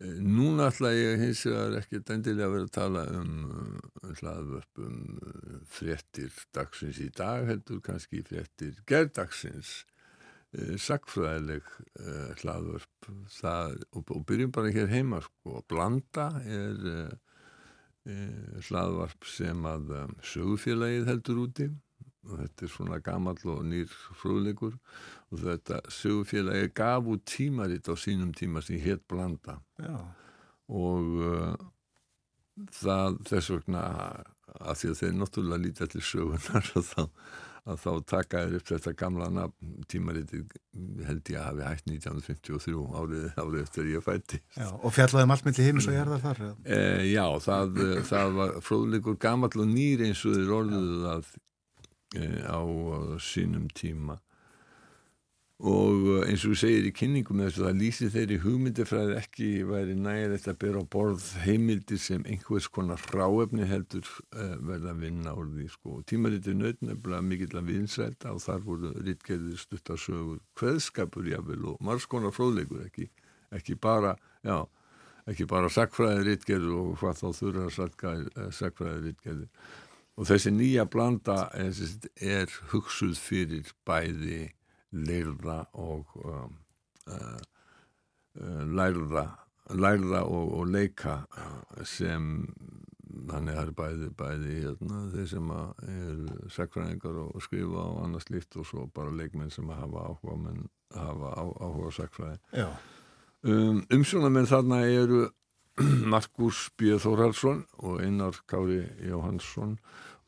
Núna ætla ég hins vegar ekki endilega að vera að tala um hlaðvörpum fréttir dagsins í dag, heldur kannski fréttir gerðdagsins, sakfræðileg hlaðvörp það, og, og byrjum bara hér heima sko, Blanda er hlaðvarp sem að sögufélagið heldur úti þetta er svona gamall og nýr frúðleikur og þetta sögufélagi gaf út tímaritt á sínum tíma sem hétt blanda. Já. og uh, það þess vegna að því að þeir náttúrulega lítið til sögunar og þá að þá taka þér upp þetta gamla tímariti held ég að hafi hægt 1953 árið, árið eftir ég fætti og fjallaðum allt melli heimis og hérðar þar e, Já, það, það var fróðleikur gammal og nýr eins og þeir orðuðu að á sínum tíma og eins og þú segir í kynningum þess að það lýsi þeirri hugmyndifræði ekki væri nægilegt að byrja á borð heimildir sem einhvers konar ráefni heldur uh, verða að vinna úr því sko. Tímaritir nötnefnilega mikill að vinsælta og þar voru rittgerðir stuttasögur, hveðskapur jáfnvel og margs konar fróðleikur ekki, ekki bara, já, ekki bara sakfræði rittgerður og hvað þá þurra sakfræði rittgerður og þessi nýja blanda er, er hugsuð fyrir bæði leirða og um, uh, lærða lærða og, og leika sem þannig að það er bæði, bæði hérna, þeir sem er sekfræðingar og skrifa og annars líkt og svo bara leikmenn sem hafa áhuga menn hafa á, áhuga sekfræði um, umsjónamenn þarna eru Markus B. Þórhalsson og Einar Kári Jóhansson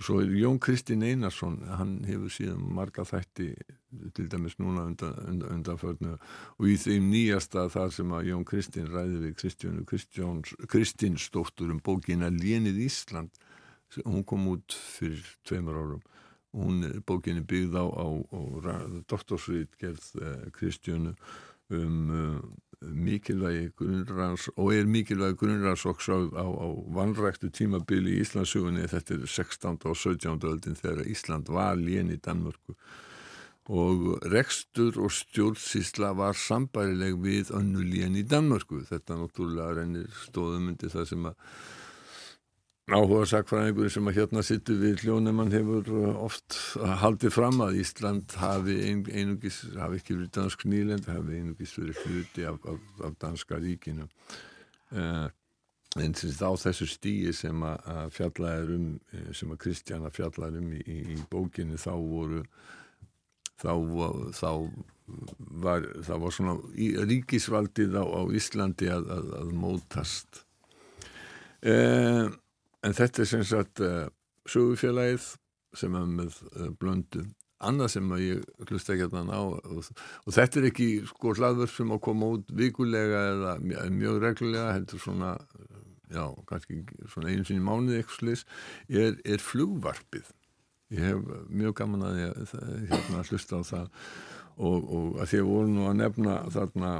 svo er Jón Kristinn Einarsson hann hefur síðan marga þætti til dæmis núna undan, undan, undanförnu og í þeim nýjasta þar sem að Jón Kristinn ræði við Kristjánu Kristinsdóttur um bókina Lénið Ísland hún kom út fyrir tveimur árum. Og hún bókinni byggð á, á, á doktorsveit gerð eh, Kristjánu um uh, mikilvægi grunnrans og er mikilvægi grunnrans også á, á vanræktu tímabili í Íslandsugunni þetta er 16. og 17. öldin þegar Ísland var lén í Danmörku og rekstur og stjórnsísla var sambærileg við önnu lén í Danmörku þetta náttúrulega reynir stóðumundi það sem að áhuga sakfræðingur sem að hérna sittu við hljónemann hefur oft haldið fram að Ísland hafi ein, einugis, hafi ekki verið dansk nýlend, hafi einugis verið hluti af, af, af danska ríkinu. Uh, en þá þessu stíi sem að fjallaður um, sem að Kristjana fjallaður um í, í bókinni þá voru þá, þá var það var svona ríkisvaldið á, á Íslandi að, að, að mótast. Eða uh, En þetta er sem sagt uh, sögufélagið sem er með uh, blöndu. Annað sem að ég hlusta ekki að það ná og, og þetta er ekki sko hlaður sem að koma út vikulega eða mjög reglulega heldur svona, já, kannski svona einu sinni mánuði eitthvað slis, er, er flugvarpið. Ég hef mjög gaman að ég hérna hlusta á það og, og að því að voru nú að nefna þarna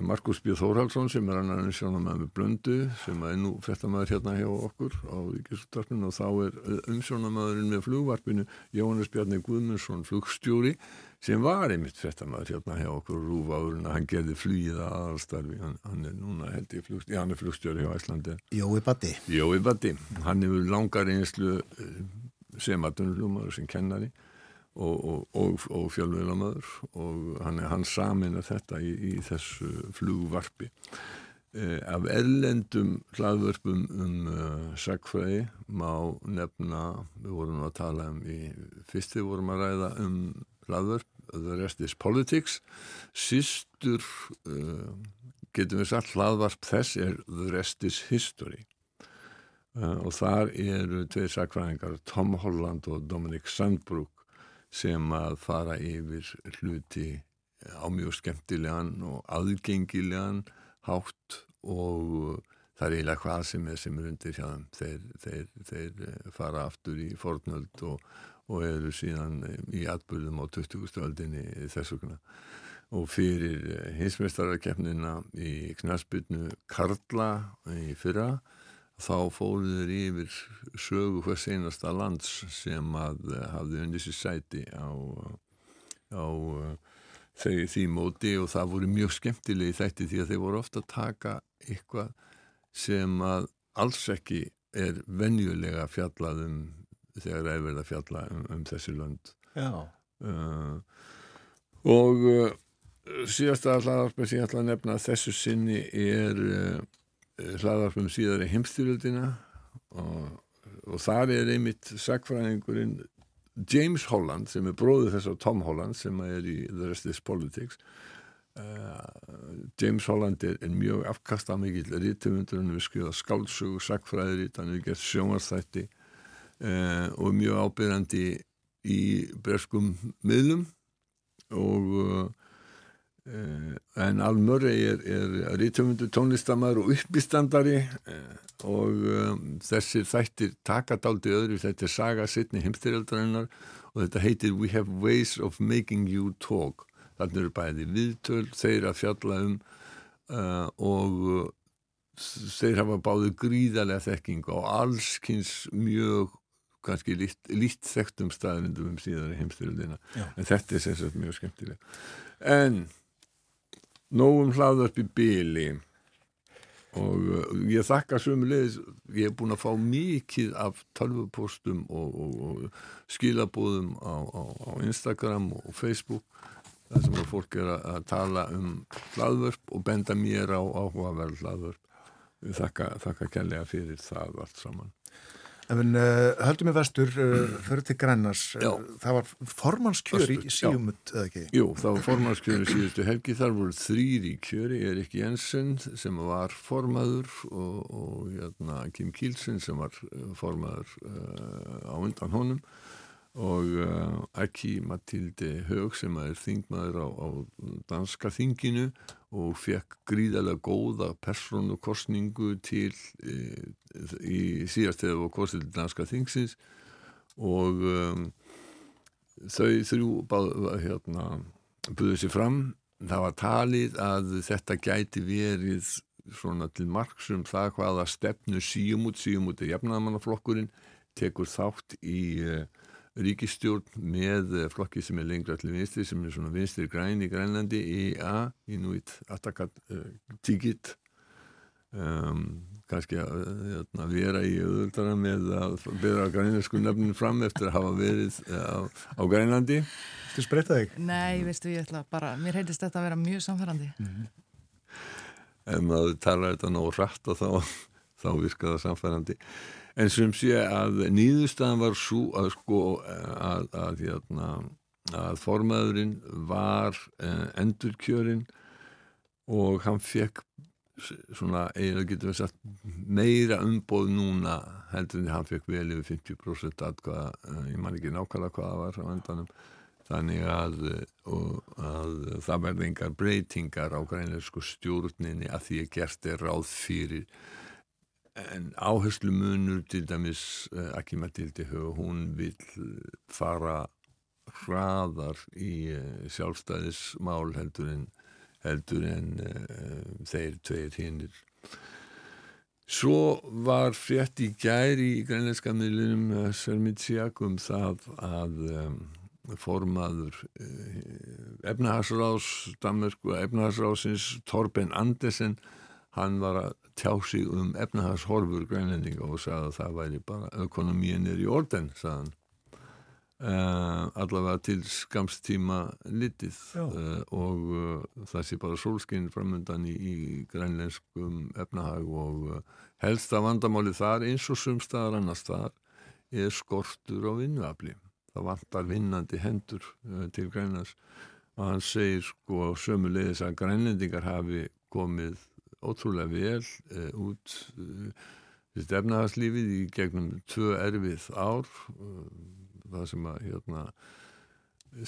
Markus B. Þórhalsson sem er annar en sjónamæður með blöndu sem er nú frettamæður hérna hjá okkur á Ríkisúttarpinu og þá er umsjónamæðurinn með flugvarpinu Jóhannes Bjarni Guðmundsson flugstjóri sem var einmitt frettamæður hérna hjá okkur og rúfaðurinn að hann gerði flugið að aðalstarfi, hann, hann er núna held ég flugstjóri, hann er flugstjóri hjá Æslandi Jói Batti Jói Batti, hann hefur langar einslu sem aðtunulumar sem kennari og, og, og, fjölveilamöður og hann, hann samina þetta í, í þessu flugvarpi. Eh, af erlendum hlaðvörpum um uh, sagfræði má nefna við vorum að tala um í fyrst við vorum að ræða um hlaðvörp The Rest is Politics. Sístur uh, getum við sagt hlaðvarp þess er The Rest is History. Uh, og þar eru tveir sagfræðingar Tom Holland og Dominic Sandbrook sem að fara yfir hluti á mjög skemmtilegan og aðgengilegan hátt og það er eiginlega hvað sem er sem er undir hjá þeim þeir, þeir, þeir eh, fara aftur í fornöld og, og eru síðan eh, í atbyrðum á 20. öldinni þess vegna og fyrir eh, hinsmestarakefnina í knaspinu Karla í fyrra þá fóruður yfir sögu hvers einasta lands sem að eh, hafði undir sér sæti á, á þegar því móti og það voru mjög skemmtilegi þætti því að þeir voru ofta að taka eitthvað sem að alls ekki er venjulega fjallaðum þegar það er verið að fjalla um, um þessi lönd. Uh, og uh, síðasta hlaðarpið sem ég ætla að nefna þessu sinni er uh, hlaðarpum síðar í heimstyrjöldina og, og þar er einmitt sagfræðingurinn James Holland sem er bróðið þess að Tom Holland sem er í The Rest is Politics. Uh, James Holland er, er mjög afkasta mikill rítumundur hann er skrifað skálsug sagfræðirít, hann er gert sjónarstætti uh, og mjög ábyrgandi í breskum miðlum. Og Uh, en Al Murray er, er rítumundu tónlistamæður og uppistandari uh, og um, þessir þættir takadáldi öðru. Þetta er saga sittni heimstyrjaldarinnar og þetta heitir We have ways of making you talk. Þannig eru bæði viðtöl, þeir að fjalla um uh, og þeir hafa báðu gríðarlega þekking og allskynns mjög kannski lít þekktum staðrindum um síðan heimstyrjaldina en þetta er sérstaklega mjög skemmtilega en nógum hlaðvörp í byli og uh, ég þakka sömulegis, ég hef búin að fá mikið af tölvupostum og, og, og skilabóðum á, á, á Instagram og Facebook þar sem að fólk er að tala um hlaðvörp og benda mér á áhugaverð hlaðvörp. Ég þakka, þakka kærlega fyrir það allt saman En uh, höldum við vestur, uh, fyrir til Grænars, uh, það var formannskjör í síumut, eða ekki? Jú, það var formannskjör í síðustu helgi, þar voru þrýr í kjöri, Erik Jensen sem var formaður og, og jæna, Kim Kielsen sem var formaður á undan honum og uh, ekki Matilde Hög sem er þingmaður á, á danska þinginu og fekk gríðarlega góða personukostningu til e, í síðast þegar það var kostið til danska þingsins. Og um, þau þrjú hérna, buðið sér fram. Það var talið að þetta gæti verið svona til margsum það hvaða stefnu síum út, síum út er jafnamannaflokkurinn tekur þátt í ríkistjórn með flokki sem er lengra til vinstri sem er svona vinstri græn í Grænlandi EA, Inuit Atakat uh, Tigit um, kannski að uh, vera í auðvöldara með að byrja grænarsku nefnum fram eftir að hafa verið uh, á, á Grænlandi Þú spreyta þig? Nei, veistu, ég ætla bara, mér heitist þetta að vera mjög samfærandi mm -hmm. Ef maður talar þetta nóg rætt og þá, þá virka það samfærandi en sem sé að nýðustafan var svo að sko að, að, hérna, að formaðurinn var eh, endurkjörinn og hann fekk svona, eiginlega getur við sagt meira umbóð núna heldur en hann fekk vel yfir 50% aðkvaða, eh, ég man ekki nákvæmlega hvaða var á endanum. Þannig að, að það verði engar breytingar á grænlegsku stjórninni að því að gert er ráð fyrir en áherslu munur til dæmis uh, eh, Aki Matildi hún vil fara hraðar í uh, sjálfstæðismál heldur en, heldur en uh, þeir tveir hinnir Svo var frétt í gæri í grænleiska miðlunum Sörmitsjak um það að um, formaður efnahagsrás Danmörku efnahagsrásins Torben Andersen hann var að tjá sig um efnahagshorfur grænlendinga og sagði að það væri bara ökonomíin er í orden, sagðan Uh, allavega til skamstíma litið. Uh, og uh, það sé bara sólskinn framöndan í, í grænleinskum efnahag og helsta vandamáli þar eins og sumstaðar annars þar er skortur á vinnuafli. Það vantar vinnandi hendur til grænlands. Og hann segir sko sömulegis að grænlendingar hafi komið ótrúlega vel út efnahagslífið í gegnum tvö erfið ár og það sem að hérna,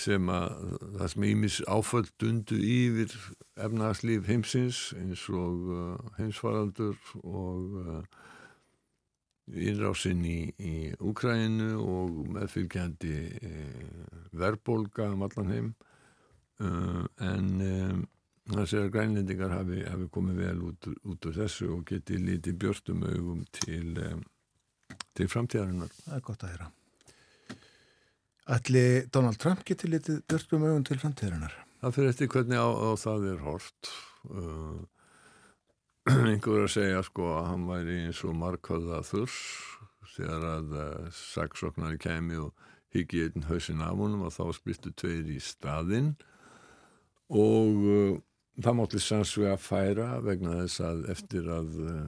sem að það sem ímis áföll dundu yfir efnagslíf heimsins eins og uh, heimsfaraldur og uh, innrásinn í, í Úkrænu og meðfylgjandi uh, verbolga um allan heim. En það sé að grænlendingar hafi, hafi komið vel út, út úr þessu og geti lítið björnstum augum til, um, til framtíðarinnar. Það er gott að heyra. Ætli Donald Trump geti litið björnum auðun til framtíðarinnar? Það fyrir eftir hvernig á, á það er hort. Uh, einhver að segja sko að hann væri eins og markvöða þurs þegar að uh, saksóknari kemi og higgi einn hausin af honum og þá splittu tveir í staðinn og uh, það mátti sannsvega færa vegna þess að eftir að uh,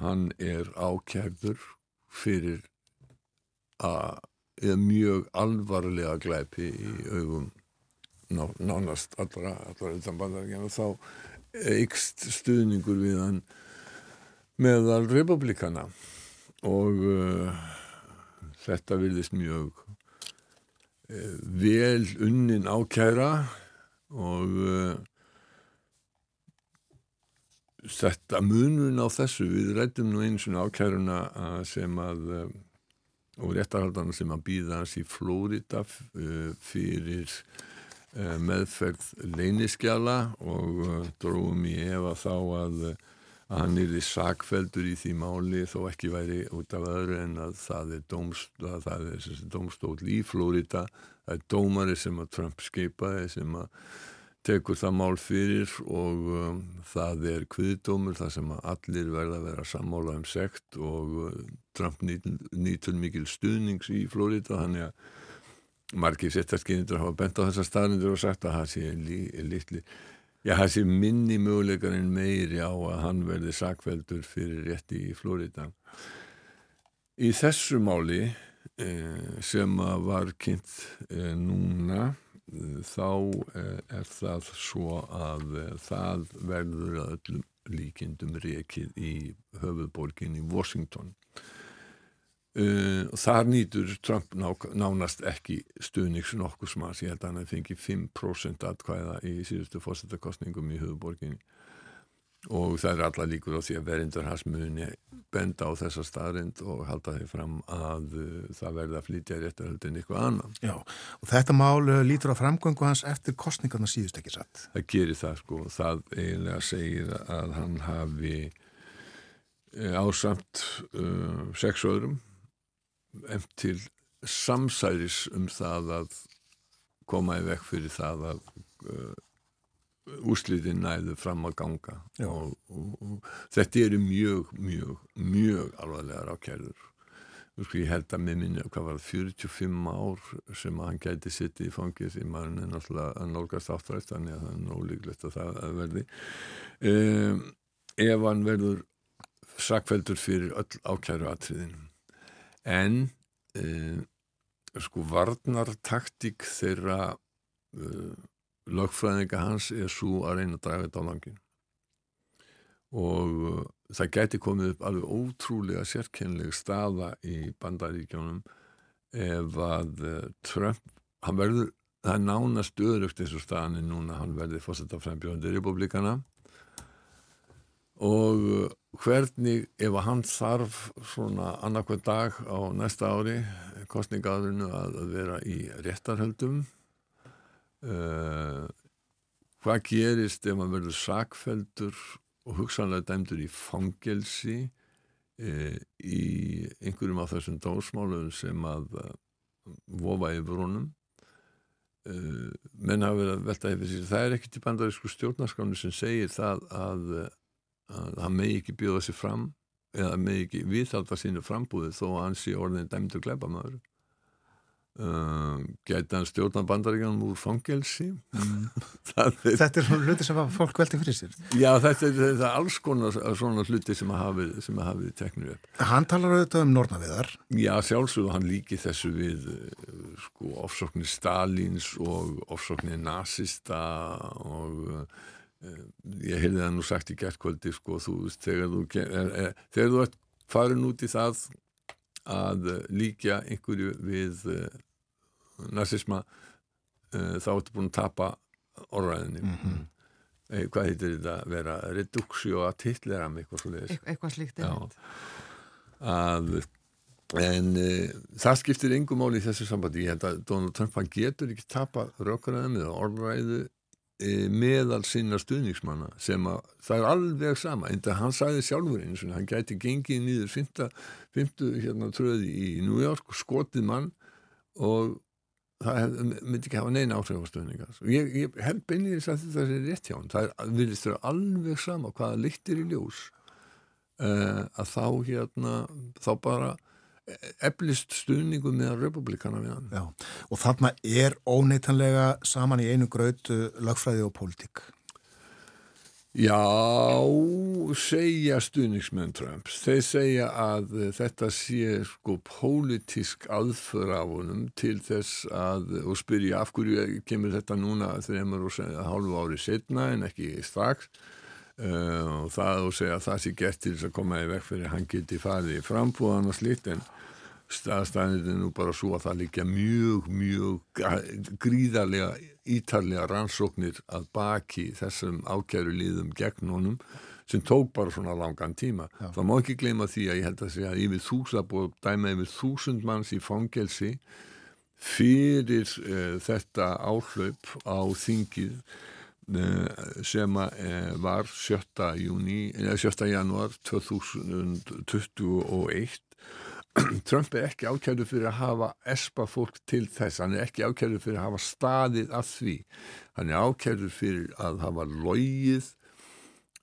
hann er ákjærður fyrir að mjög alvarlega glæpi í augum ná, nánast allra, allra utan bandaríkjana þá ykst stuðningur við hann meðal republikana og uh, þetta virðist mjög uh, vel unnin ákæra og uh, þetta munun á þessu við rættum nú eins og ákæruna sem að og réttarhaldarna sem að býða hans í Flórida uh, fyrir uh, meðferð leyniskjala og dróðum í efa þá að, að hann er í sakveldur í því máli þó ekki væri út af öðru en að það er, dómst, að það er dómstól í Flórida það er dómari sem að Trump skeipaði sem að tekur það mál fyrir og um, það er kviðdómur þar sem allir verða að vera sammála um sekt og uh, Trump nýtur, mikil stuðnings í Florida þannig að margir settarskinnir hafa bent á þessar staðnindur og sagt að það sé litli já það sé minni möguleikar en meiri á að hann verði sakveldur fyrir rétti í Florida. Í þessu máli eh, sem var kynnt eh, núna þá eh, er það svo að eh, það verður öllum líkindum rekið í höfuðborgin í Washington. Uh, þar nýtur Trump ná, nánast ekki stuðnings nokkuð smas, ég held að hann fengi 5% atkvæða í síðustu fórsettakostningum í höfuðborginni og það er alla líkur á því að verðindur hans muni benda á þessa staðrind og halda því fram að uh, það verði að flytja réttarhaldin eitthvað annan. Já, og þetta mál uh, lítur á framgöngu hans eftir kostningarna síðust ekki satt. Það gerir það sko, það eiginlega segir að hann hafi uh, ásamt uh, sex öðrum eftir til samsæris um það að koma í vekk fyrir það að uh, úsliðin næðu fram að ganga. Og, og, og þetta eru mjög, mjög, mjög alvarlegar ákjærður ég held að með minni hvað var það 45 ár sem hann gæti sitt í fangið sem hann er náttúrulega að nálgast áttræst þannig að það er nólíklegt að það verði. Um, ef hann verður sakveldur fyrir öll ákjæru atriðin en um, sko varnartaktík þeirra uh, lögfræðinga hans er svo að reyna að draga þetta á langin og uh, það gæti komið upp alveg ótrúlega sérkennleg staða í bandaríkjónum ef að uh, Trump, hann verður það er nánast öðrugt eins og staðan núna hann verði fórsett af frambjóðandi republikana og uh, hvernig ef hann þarf svona annarkvæð dag á næsta ári kostningaðurinu að, að vera í réttarhöldum uh, hvað gerist ef maður verður sakfeldur og hugsanlega dæmdur í fangelsi uh, í einhverjum af þessum dósmálum sem að uh, vofa yfir honum? Menn hafa verið að velta yfir sér. Það er ekkert í bandarísku stjórnarskánu sem segir það að, að hann megi ekki bjóða sér fram eða megi ekki viðhalda sínu frambúði þó að hann sé orðin dæmdur gleipamaður uh, gæti hann stjórna bandaríkanum úr fangelsi? Mm. er, Þetta er svona hluti sem fólk veldi fyrir sér. Já, þetta er, þetta er alls konar svona hluti sem að hafið, hafið teknir upp. Hann talar auðvitað um Nornaviðar Já, sjálfsögðu hann líki þessu við sko, ofsóknir Stalins og ofsóknir nazista og uh, ég heyrði það nú sagt í gerðkvöldi sko, þú veist, þegar þú er, þegar þú ert farin út í það að líka einhverju við uh, nazisma uh, þá ertu búin að tapa orðræðinni mm -hmm. eh, hvað heitir þetta að vera? Reduksjó að titleram eitthvað slúðis e eitthvað slíkt að en uh, það skiptir engum mál í þessu sambandi. Ég held að Donald Trump hann getur ekki tapa rökkraðum eða orðræðu e, meðal sinna stuðningsmanna sem að það er alveg sama en það hann sæði sjálfur eins og hann gæti gengið nýður 50 hérna, tröði í New York skotið mann og það myndi ekki hafa neina áhrif á stöðningar og ég, ég held beinir þess að þetta er rétt hjá hann það vilist þér alveg sama hvaða líktir í ljós uh, að þá hérna þá bara eflist stuðningu með republikana við hann. Já, og þarna er óneitanlega saman í einu grötu lagfræði og pólitík. Já, segja stuðningsmenn Trumps. Þeir segja að þetta sé sko pólitísk aðför af honum til þess að, og spyrja af hverju kemur þetta núna þreymur og hálfu ári setna en ekki strax uh, og það og segja að það sé gert til þess að koma í vekk fyrir hann geti farið í frambúðan og slitt en staðstæðin er nú bara svo að það líka mjög, mjög gríðarlega ítarlega rannsóknir að baki þessum ákjæru líðum gegn honum sem tók bara svona langan tíma. Já. Það má ekki gleyma því að ég held að segja að yfir þúsund, búið dæma yfir þúsund manns í fangelsi fyrir uh, þetta áhlaup á þingið sem uh, var 7. Júni, 7. januar 2021 Trump er ekki ákjæru fyrir að hafa espa fólk til þess, hann er ekki ákjæru fyrir að hafa staðið að því hann er ákjæru fyrir að hafa logið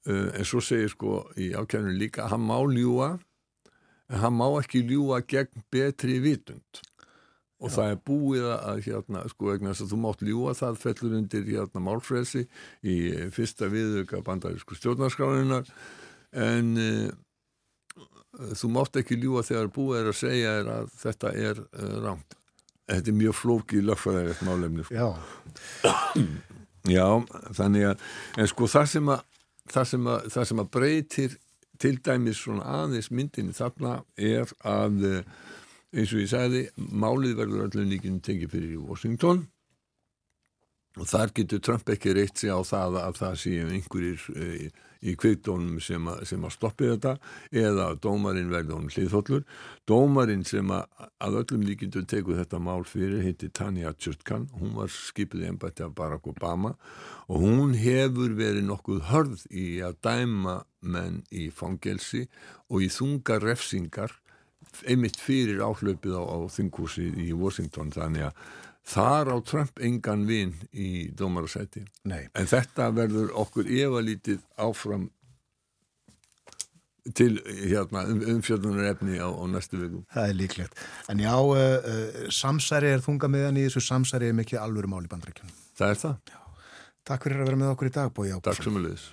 uh, en svo segir sko í ákjærunum líka hann má ljúa en hann má ekki ljúa gegn betri vitund og Já. það er búið að hérna sko vegna þess að þú mátt ljúa það fellur undir hérna málfrelsi í fyrsta viðöka bandarísku stjórnarskráninar en uh, þú mátt ekki ljúa þegar búið er að segja er að þetta er uh, rámt þetta er mjög flóki lögfræðilegt málefni sko. Já. Já, þannig að en sko það sem að það sem að, það sem að breytir til dæmis svona aðeins myndinni þarna er að eh, eins og ég sagði, málið verður allir líkinn tekið fyrir í Washington. Og þar getur Trump ekki reitt sig á það að það séu einhverjir e, í kveikdónum sem, sem að stoppi þetta eða dómarinn verði honum hliðhóllur. Dómarinn sem að, að öllum líkindu teku þetta mál fyrir heiti Tanya Chutkan, hún var skipið í ennbætti af Barack Obama. Og hún hefur verið nokkuð hörð í að dæma menn í fangelsi og í þunga refsingar einmitt fyrir áhlaupið á, á þingúsi í Washington þannig að Þar á Trump engan vinn í dómarasæti. En þetta verður okkur efalítið áfram til hérna, um, umfjörðunar efni á, á næstu vikum. Það er líklegt. En já, uh, uh, samsæri er þunga meðan í þessu samsæri er mikið alvöru mál í bandrækjunum. Það er það. Já. Takk fyrir að vera með okkur í dag, Bói Ábúrsson. Takk sem að leiðis.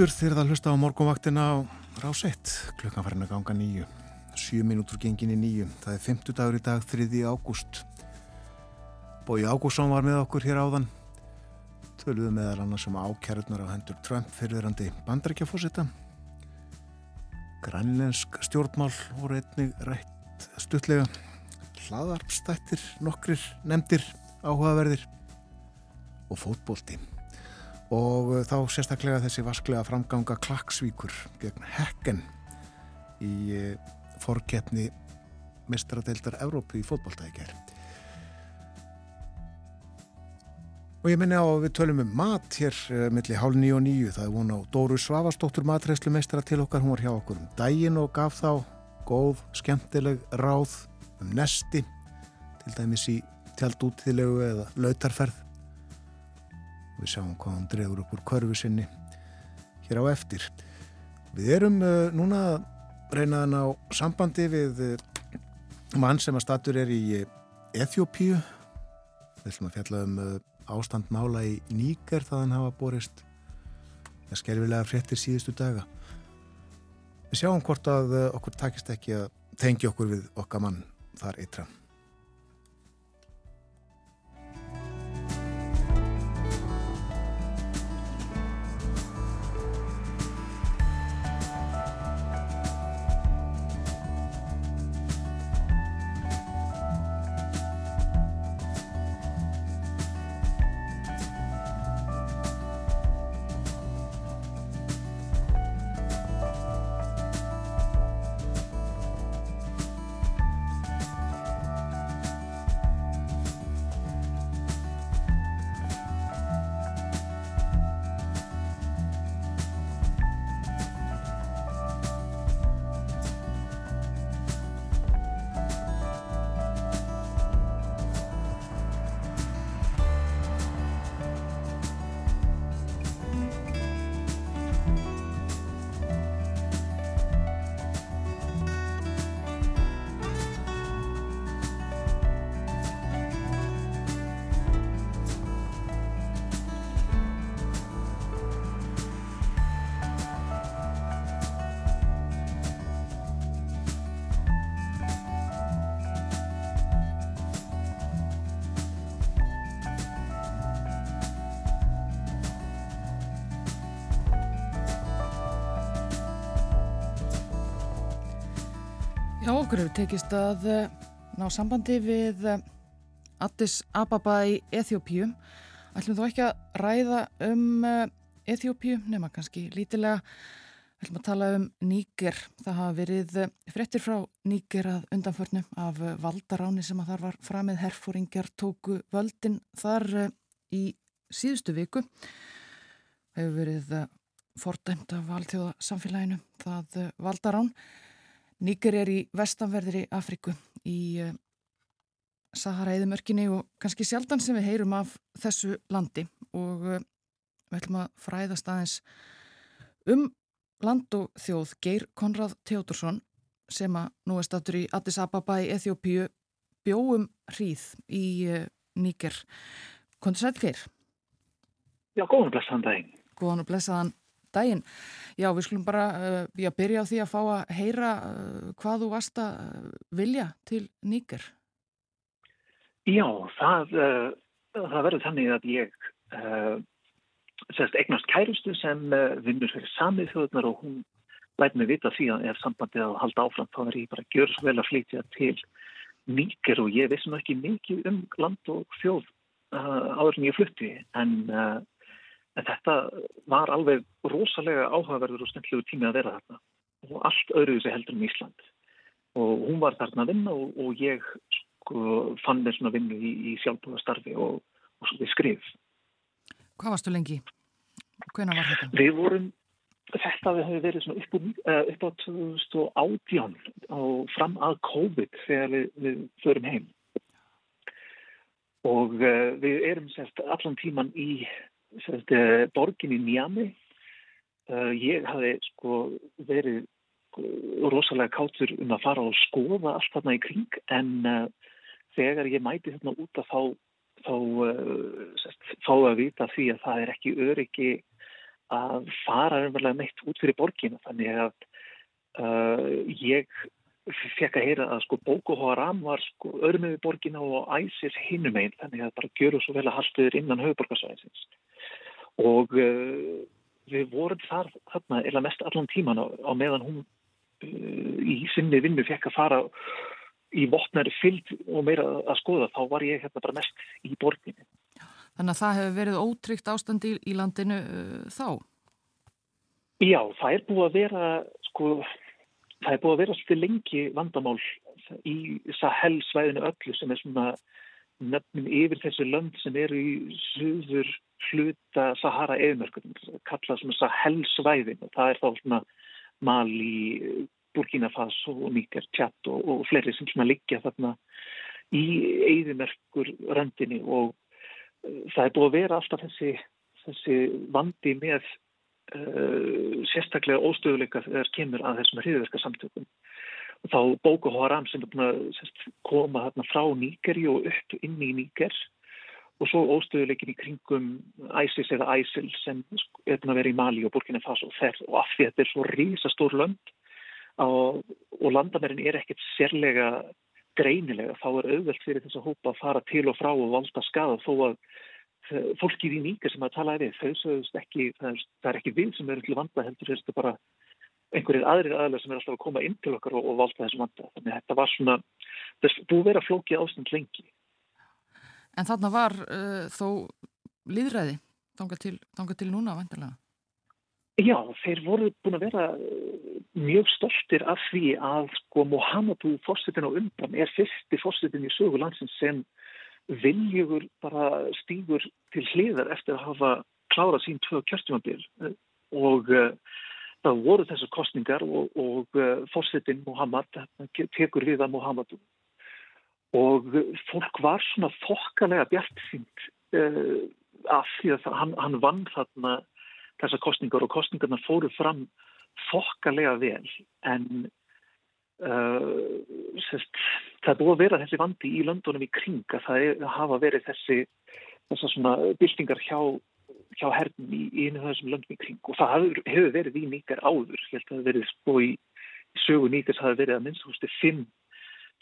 Aftur þegar það hlusta á morgunvaktina á rásett, klukkan farin að ganga nýju, sjö minútur gengin í nýju, það er 50 dagur í dag, 3. ágúst. Bói Ágússon var með okkur hér áðan, töluðu meðal annars um ákjærðunar á hendur Trump fyrirverandi bandarækjafósita. Grænlensk stjórnmál voru einnig rætt stuttlega, hlaðarpstættir, nokkrir nefndir, áhugaverðir og fótbólti og uh, þá sérstaklega þessi vasklega framganga Klagsvíkur gegn Hekken í uh, forkeppni mistradeildar Európu í fótballtækjar og ég minni á að við tölum um mat hér uh, millir hálf nýju og nýju það er von á Dóru Svavastóttur matreyslu meistra til okkar, hún var hjá okkur um daginn og gaf þá góð, skemmtileg ráð um nesti til dæmis í tjaldútíðlegu eða lautarferð við sjáum hvað hann drefur upp úr körfu sinni hér á eftir. Við erum uh, núna reynaðan á sambandi við uh, mann sem að statur er í uh, Eþjópíu. Við ætlum að fjalla um uh, ástandmála í Níker það hann hafa borist að skerfilega fréttir síðustu daga. Við sjáum hvort að okkur takist ekki að tengja okkur við okkar mann þar ytra. Tekist að eh, ná sambandi við eh, Addis Ababa í Eþjópíu. Ætlum þó ekki að ræða um Eþjópíu, nema kannski lítilega. Ætlum að tala um Níger. Það hafa verið eh, frettir frá Níger að undanförnu af valdaráni sem að þar var framið herfóringjar tóku völdin þar í síðustu viku. Hefur verið fordæmt af valdþjóða samfélaginu það valdarán. Níker er í vestanverðri Afriku í uh, Sahara-eðumörkinni og kannski sjaldan sem við heyrum af þessu landi og uh, við ætlum að fræðast aðeins um land og þjóð Geir Konrad Teodorsson sem að nú er statur í Addis Ababa í Eþjópíu bjóum hríð í uh, Níker. Kondur sætt Geir? Já, góðan og blessaðan daginn. Góðan og blessaðan daginn. Já, við skulum bara uh, byrja á því að fá að heyra uh, hvað þú varst að vilja til Níker. Já, það, uh, það verður þannig að ég sérst eignast kærustu sem vinnur fyrir samið þjóðunar og hún læt mig vita því að ef sambandið að halda áfram þá er ég bara að gjöra svo vel að flytja til Níker og ég vissum ekki mikið um land og þjóð áður en ég flutti en En þetta var alveg rosalega áhugaverður og stendlegu tími að vera þarna og allt öðruðu sig heldur um Ísland. Og hún var þarna að vinna og, og ég sko, fann mér svona vinnu í, í sjálfbúðastarfi og, og svo við skrif. Hvað varstu lengi? Hvena var þetta? Við vorum, þetta við hefur verið svona upp, uh, upp á 2018 og fram að COVID þegar við, við förum heim. Og uh, við erum sérst allan tíman í sérst, borgin í Njami uh, ég hafi sko verið rosalega kátur um að fara og skoða allt þarna í kring en þegar ég mæti þarna út að þá þá sérst, fá að vita því að það er ekki öryggi að fara umverlega neitt út fyrir borgina. Þannig að uh, ég fekk að heyra að sko Boko Haram var sko örmið við borgina og æsir hinnum einn þannig að bara gjöru svo vel að halstuður innan höfuborgarsvæðins og uh, við vorum þar þarna eða mest allan tíman á, á meðan hún uh, í sinni vinnu fekk að fara í vopnari fylg og meira að skoða þá var ég hérna bara mest í borginu Þannig að það hefur verið ótryggt ástandi í, í landinu uh, þá? Já, það er búið að vera sko það er búið að vera svolítið lengi vandamál í Sahel-svæðinu öllu sem er svona nefnum yfir þessu lönd sem eru í söður hluta Sahara eðmörkum, kallað svona Sahel-svæðin og það er þá svona Mali, Burkina Faso og Níker, Tjatt og, og fleiri sem svona liggja þarna í eðmörkur röndinni og uh, það er búið að vera alltaf þessi, þessi vandi með sérstaklega óstöðuleika þegar kemur að þessum hriðverka samtökum. Og þá Boko Haram sem er búin að sérst, koma þarna frá Níkeri og upp inn í Níker og svo óstöðuleikin í kringum ISIS eða ISIL sem er búin að vera í Mali og Burkina Faso og, og af því að þetta er svo rísastór lönd og, og landamærin er ekkert sérlega greinilega þá er auðvelt fyrir þess að hópa að fara til og frá og valda skada þó að fólkið í nýka sem að tala við, þau sögust ekki, það er, ekki við sem eru til vanda heldur, þetta er bara einhverjir aðrir aðlega sem er alltaf að koma inn til okkar og, og valda þessum vanda. Þannig að þetta var svona, þess búið vera flókið ástand lengi. En þarna var uh, þó líðræði, þanga til, til núna vantilega? Já, þeir voru búin að vera mjög stoltir af því að sko Mohamedu fórsetin á undan er fyrsti fórsetin í sögu landsins sem viljugur bara stýgur til hliðar eftir að hafa klárað sín tvö kjörstjumabil og uh, það voru þessar kostningar og, og uh, fórsetin Muhammad tekur við að Muhammadu og fólk var svona þokkalega bjart sínt af því að hann, hann vann þarna þessar kostningar og kostningarna fóru fram þokkalega vel. En Uh, sest, það er búið að vera þessi vandi í löndunum í kring að það er, hafa verið þessi þessar svona byltingar hjá, hjá hernum í, í einu þessum löndum í kring. Og það hefur, hefur verið í nýgar áður. Ég held að það hefur verið sko í, í sögu nýgars hafi verið að minnst hústi fimm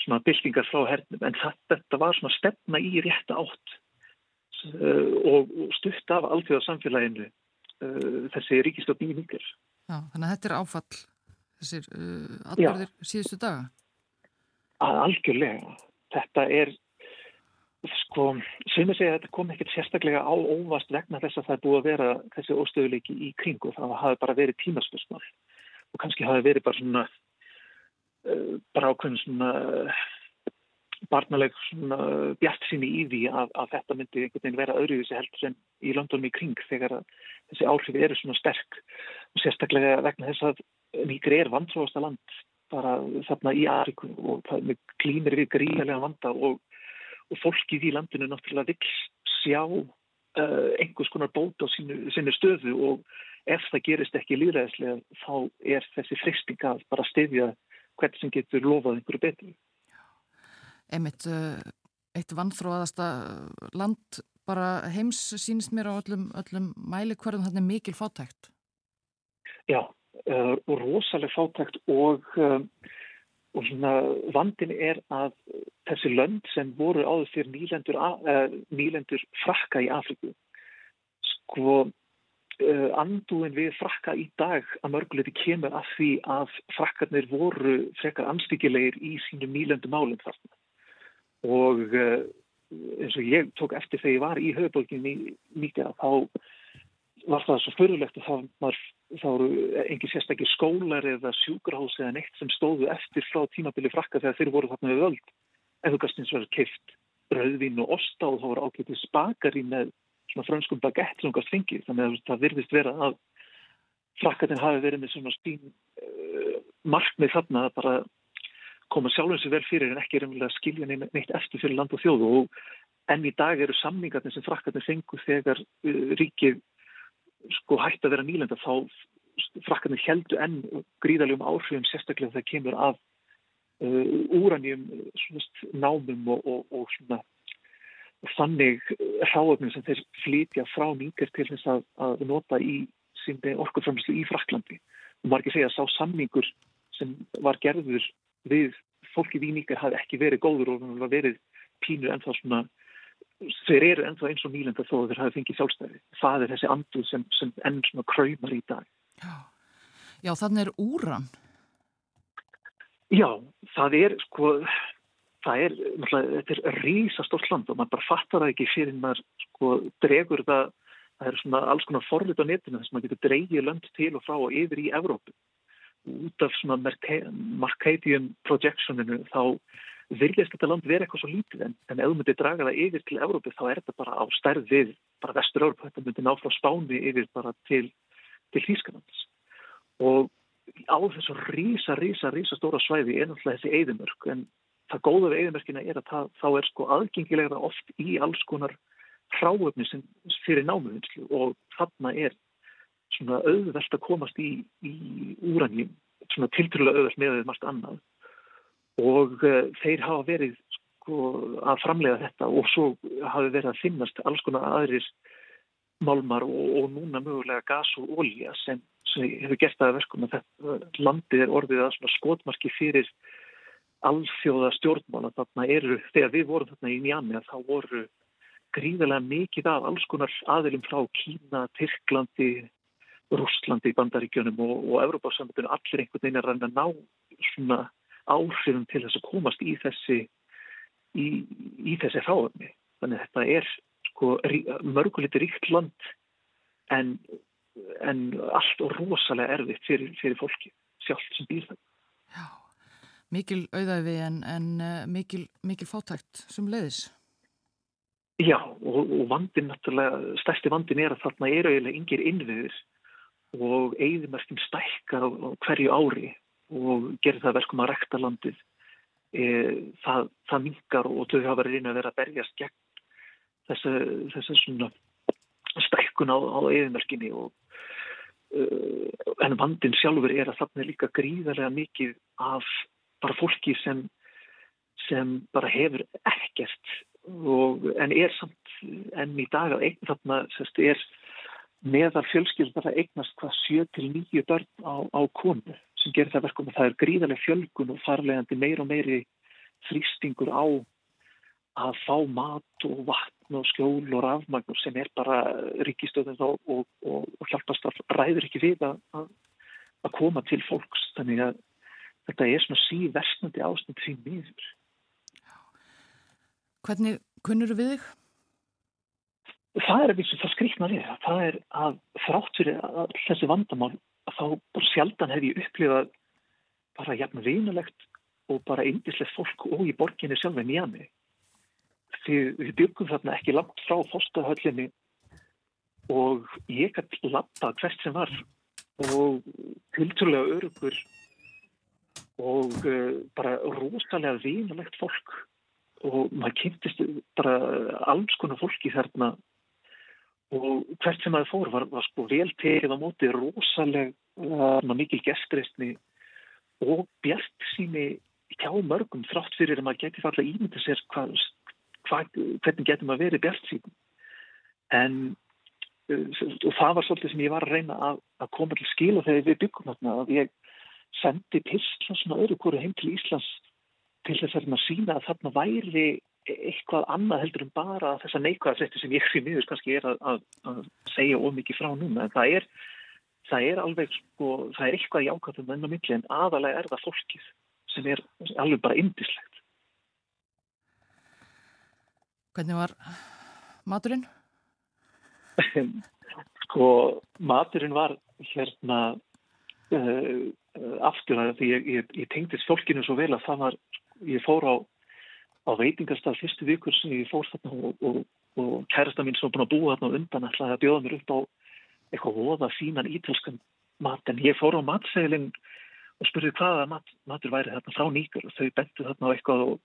svona byltingar frá hernum. En það, þetta var svona stefna í rétta átt. Uh, og, og stutt af alþjóðarsamfélaginu uh, þessi ríkistöp í nýgar Já, þannig að þetta er áfall þessir uh, atbyrðir síðustu daga? Að algjörlega. Þetta er, sko, sem ég segja að þetta kom ekkert sérstaklega á óvast vegna þess að það er búið að vera þessi óstöðuleiki í kring og það hafi bara verið tímaspörsmál og kannski hafi verið bara svona, uh, bara ákveðin svona barnaleg svona bjart sinni í því að, að þetta myndi einhvern veginn vera öðruvísi heldur en í Londonum í kring þegar þessi áhrif eru svona sterk og sérstaklega vegna þess að Nýgri er vantróðasta land bara þarna í Afriku og það klínir við gríðarlega vanda og, og fólkið í landinu náttúrulega vil sjá uh, einhvers konar bót á sínu, sínu stöðu og ef það gerist ekki líðræðislega þá er þessi fristinga að bara stefja hvernig sem getur lofað einhverju betri. Einmitt, uh, eitt vantróðasta land bara heims sínist mér á öllum, öllum mæli hverjum þarna mikil fátækt. Já, uh, rosalega fátækt og, uh, og vandin er að þessi lönd sem voru áður fyrir nýlendur, uh, nýlendur frakka í Afriku sko andúin við frakka í dag að mörguleiti kemur af því að frakkarnir voru frekar anstíkilegir í sínum nýlendu málum þarna. Og eins og ég tók eftir þegar ég var í höfubólkinni líka þá var það svo fyrirlegt að það þá eru engin sérstaklega skólar eða sjúkrahús eða neitt sem stóðu eftir frá tímabili frakka þegar þeir voru þarna við völd. Ef þú gæst eins og verið keift rauðvin og osta og þá voru ákveðið spakari með svona franskum bagett sem gæst fengið. Þannig að það virðist vera að frakkatin hafi verið með svona spín uh, markmið þarna að bara koma sjálfum sér vel fyrir en ekki reynilega skilja neitt eftir fyrir land og þjóðu og enn í dag eru samningarnir sem frakkatin fengu þegar uh, ríkið sko hægt að vera nýlenda þá frakkarnir heldu enn gríðalegum áhrifum sérstaklega þegar kemur af uh, úranjum námum og, og, og svona þannig hráöfnum sem þeir flytja frá nýger til þess að, að nota í sinni orkuframslu í Fraklandi og maður ekki segja að sá samningur sem var gerður við fólki víníkar hafi ekki verið góður og það verið pínu ennþá svona þeir eru ennþá eins og nýlenda þó að þeir hafi fengið sjálfstæði. Það er þessi anduð sem, sem enn svona kræmar í dag. Já, Já þannig er úran. Já, það er sko, það er, þetta er rísastórt land og maður bara fattar það ekki fyrir maður sko dregur það, það er svona alls konar forlit á netinu þess að maður getur dreigið lönd til og frá og yfir í Evrópu. Út af svona Markadian projectioninu þá virðist þetta land vera eitthvað svo lítið en, en ef þú myndir draga það yfir til Evrópu þá er þetta bara á stærð við bara vestur Evrópu, þetta myndir ná frá Spáni yfir bara til, til Þýskanands og á þessu rísa, rísa, rísa stóra svæði er náttúrulega þessi eðimörk en það góða við eðimörkina er að það, þá er sko aðgengilegra oft í alls konar hráöfni sem fyrir námuvinslu og þarna er svona auðvelt að komast í, í úranjum, svona tiltrúlega auðvelt með og uh, þeir hafa verið sko, að framlega þetta. Og svo hafi verið að finnast alls konar aðrir málmar og, og núna mögulega gas og ólja sem, sem hefur gert að verkum að þetta landið er orðið að skotmarki fyrir alþjóða stjórnmála þarna eru, þegar við vorum þarna í Njami þá voru gríðarlega mikið af alls konar aðilum frá Kína, Tyrklandi Rústlandi, Bandaríkjunum og, og Európa-sambundinu allir einhvern veginn er að ná svona áhrifum til þess að komast í þessi í, í þessi ráðumni. Þannig að þetta er sko, mörguliti ríkt land en, en allt og rosalega erfitt fyrir, fyrir fólki sjálf sem býr það. Já, mikil auðæfi en, en uh, mikil, mikil fátækt sem leiðis. Já, og, og vandin náttúrulega, stærsti vandin er að þarna eru eiginlega yngir innviðir og eigðumerkjum stækkar á, á hverju ári og gerir það verkum að rekta landið e, það, það mingar og þau hafa verið inn að vera að berjast gegn þessu, þessu svona stækkun á, á eðinverkinni og uh, en vandin sjálfur er að þarna er líka gríðarlega mikið af bara fólki sem sem bara hefur ekkert og, en er samt enn í dag að einn þarna sérst, er meðal fjölskyldar að eignast hvað 7-9 börn á, á konu sem gerir það verkum að það er gríðarlega fjölgun og farlegandi meir og meiri þrýstingur á að fá mat og vatn og skjól og rafmagnur sem er bara ríkistöðum og, og, og, og hjálpast að ræður ekki við að, að koma til fólks þannig að þetta er svona síversnandi ástand því miður. Hvernig kunnur við þig? Það er eins og það skriknar við. Það er að þrátt fyrir að þessi vandamál þá bara sjaldan hef ég upplifað bara jafn vinulegt og bara indislegt fólk og í borginni sjálf en jámi. Því við byggum þarna ekki langt frá fórstahöllinni og ég gæti lappa hvert sem var og tilturlega örugur og uh, bara rosalega vinulegt fólk og maður kynntist bara alls konar fólki þarna og hvert sem maður fór var, var sko vel tegið á móti rosalega uh, mikil gestristni og bjart síni hjá mörgum þrátt fyrir að maður geti falla ímynda sér hva, hva, hvernig getur maður verið bjart sín en uh, og það var svolítið sem ég var að reyna að, að koma til skila þegar við byggum þarna að ég sendi pilsla svona öðru kóru heim til Íslands til þess að sína að þarna væri eitthvað annað heldur en bara þessa neikvæða frétti sem ég fyrir miður kannski er að, að, að segja ómikið frá núna en það er, það er alveg sko, það er eitthvað jákvæðum enn á milli en aðalega er það fólkið sem er alveg bara indislegt Hvernig var maturinn? sko maturinn var hérna uh, aftur að því ég, ég, ég tengdist fólkinu svo vel að það var ég fór á á veitingarstað fyrstu vikur sem ég fór þarna og, og, og kærasta mín sem var búin að búa þarna undan ætlaði að bjóða mér upp á eitthvað voða fínan ítölskan mat. En ég fór á matseilin og spurði hvaða mat, matur væri þarna. Frá nýgur og þau bentu þarna á eitthvað og,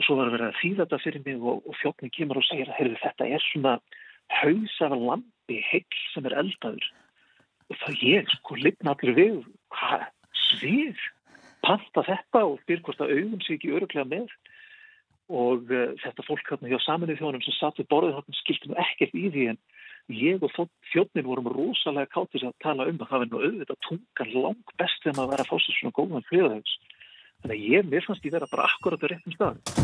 og svo var að vera að þýða þetta fyrir mig og fjóknin kemur og segir að þetta er svona haus af lampi heil sem er eldaður. Og það ég sko lifna allir við. Hvað? Svið? Panta þetta og byrjum hvort að auðum sé ekki öruglega með og uh, þetta fólk hérna hjá saminu þjónum sem satt við borðið hérna skilti nú ekkert í því en ég og þjóttnin vorum rosalega káttist að tala um að það verði nú auðvitað tungan lang best þegar maður verið að fá sér svona góðan friðaðins. Þannig að ég, mér fannst ég vera bara akkurat á réttum stað.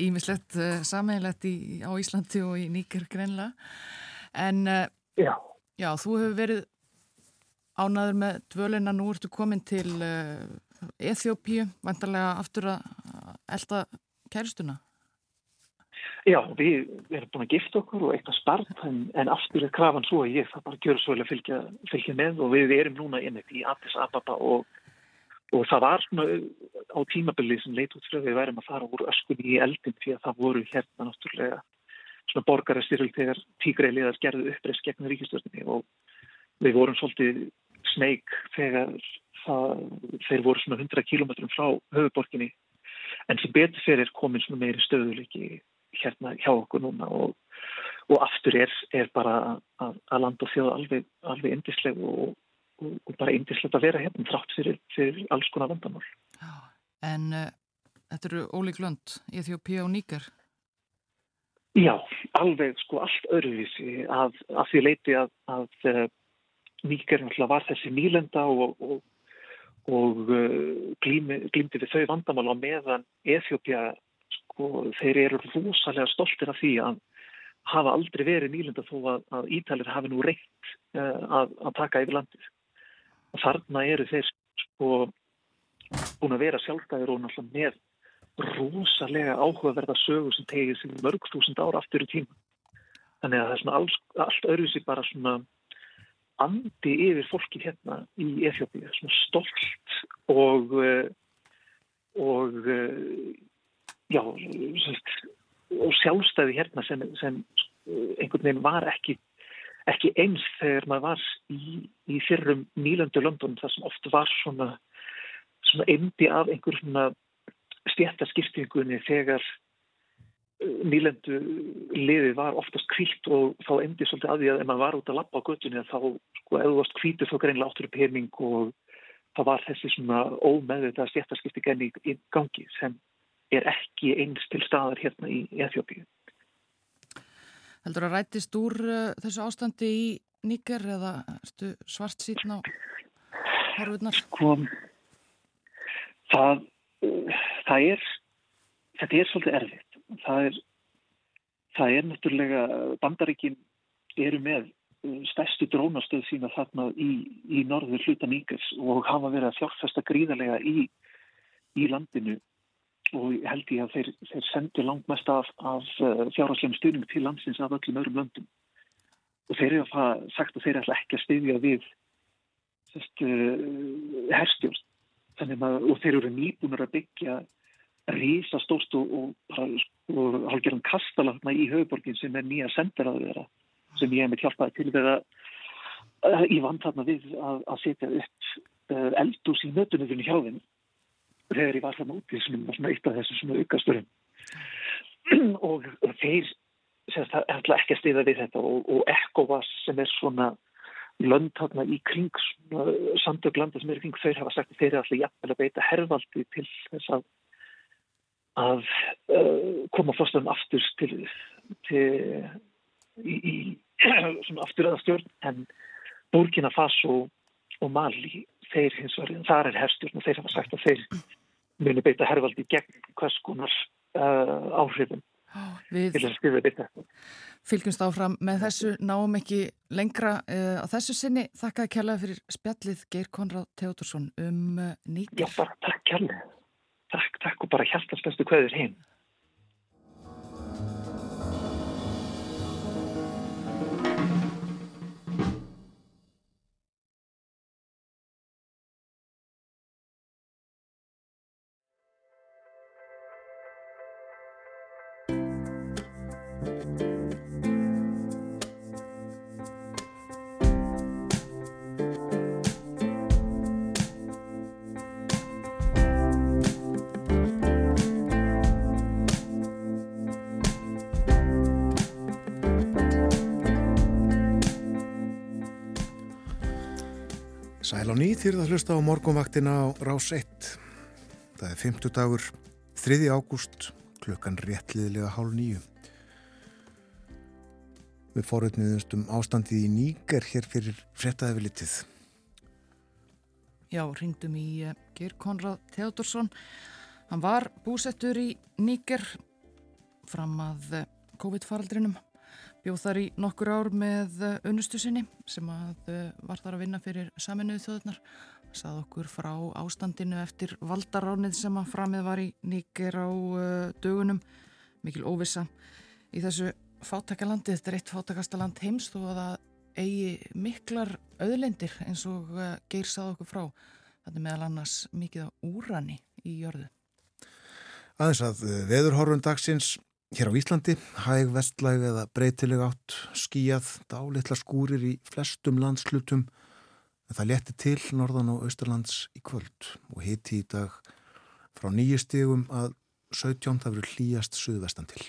Ímislegt uh, eh, sammeilegt á Íslandi og í Níker greinlega. En uh, já. já, þú hefur verið ánaður með dvölina, nú ertu komin til Eþjópíu, vantarlega aftur að elda kæristuna. Já, við, erum búin að gifta okkur og eitthvað starf en, en aftur er krafan svo að ég það bara gjör svo vel að fylgja, fylgja með og við erum núna innið í Addis Ababa og, og það var svona á tímabili sem leit út fyrir að við værum að fara úr öskunni í eldin því að það voru hérna náttúrulega svona borgarastyrjöld þegar tígreiliðar gerðu uppreist gegn ríkistöðinni og við vorum svolítið sneik þegar það, þeir voru svona 100 kilómetrum frá höfuborginni en sem betur fyrir komin svona meiri stöðuleiki hérna hjá okkur núna og, og aftur er, er bara að, að land og þjóða alveg, alveg indisleg og, og, og bara indislegt að vera hérna þrátt fyrir, fyrir alls konar vandamál. En uh, þetta eru ólík lönd, Íþjópi og Níker? Já, alveg sko allt öðruvísi að, að því leiti að, að uh, Níker var þessi nýlenda og og uh, glýmdi við þau vandamál á meðan Eþjópia sko, þeir eru rosalega stoltir af því að hafa aldrei verið nýlunda þó að, að Ítalir hafi nú reynt uh, að, að taka yfir landið. Og þarna eru þeir sko búin að vera sjálfdæðir og náttúrulega með rosalega áhugaverða sögur sem tegir sig mörg þúsund ára aftur í tíma. Þannig að það er svona alls, allt öðruðsig bara svona andi yfir fólki hérna í Eþjópið, svona stolt og uh, og uh, já, og sjálfstæði hérna sem, sem eh, einhvern veginn var ekki, ekki eins þegar maður var í, í fyrrum nýlöndu löndun þar sem oft var svona, svona endi af einhver svona stjættaskiptingunni þegar eh, nýlendu liði var oftast kvílt og þá endi svolítið að því að ef maður var út að lappa á göttunni þá sko eða þú varst kvítið þá greinlega áttur í pening og það var þessi svona ómeðvita stjættaskiptingan í, í gangi sem er ekki eins til staðar hérna í Eþjópíu. Heldur að rætist úr uh, þessu ástandi í Níker eða ertu svart síðan á horfurnar? Sko, það, uh, það er, þetta er svolítið erfitt. Það er, það er náttúrulega, bandaríkin eru með uh, stærstu drónastöð sína þarna í, í norður hluta Níkers og hafa verið að fjárfesta gríðarlega í, í landinu. Og held ég að þeir, þeir sendi langt mest af, af uh, fjárháslegum stuðning til landsins af öllum öðrum löndum. Og þeir eru að sagt að þeir ætla ekki að stuðja við uh, herstjórn. Og þeir eru nýbúinur að byggja rísa stóst og, og, og halgerðan kastalagna í höfuborgin sem er nýja senderaður þeirra sem ég hef með hjálpaði til við að uh, í vantarna við að, að setja upp uh, eldús í mötunöðunni hjá þeim þegar ég var þarna úti sem var svona eitt af þessu svona aukasturum. Og þeir semst það ætla ekki að stiða við þetta og, og ECOWAS sem er svona lönd þarna í kring samtöglanda sem er í kring þau hafa sagt að þeir eru alltaf jafnvel að beita herrvaldi til þess að að uh, koma fórstöðum aftur til, til í, í aftur aða stjórn en Burkina Faso og Mali þeir hins vegar, þar er herrstjórn og þeir hafa sagt að þeir muni beita herrvaldi gegn hvers konar uh, áhrifum Við fylgjumst áfram með þessu náum ekki lengra uh, á þessu sinni. Þakkaði kjallaði fyrir spjallið Geir Konráð Teodorsson um uh, nýtt. Já, bara takk kjallaði. Takk, takk og bara hjálpast bestu hverður heim. Ný þýrða hlusta á morgunvaktina á Rás 1. Það er 50 dagur, 3. ágúst, klukkan réttliðilega hálf nýju. Við fórutniðumst um ástandið í Níger hér fyrir frettaði við litið. Já, ringdum í uh, Geir Konrad Theodorsson. Hann var búsettur í Níger fram að uh, COVID-faraldrinum. Bjóð þar í nokkur ár með uh, unnustu sinni sem að var þar að vinna fyrir saminuðu þjóðunar. Sað okkur frá ástandinu eftir valdaránið sem að framið var í Níger á dögunum. Mikil óvisa í þessu fátakalandi, þetta er eitt fátakasta land heims þó að það eigi miklar auðlendir eins og Geir sað okkur frá. Þetta er meðal annars mikið á úrani í jörðu. Aðeins að veðurhorfun dagsins hér á Íslandi, hæg vestlæg eða breytileg átt, skíjað, dálitla skúrir í flestum landslutum en það leti til norðan og austurlands í kvöld og hiti í dag frá nýju stígum að 17. það verður hlýjast suðvestan til.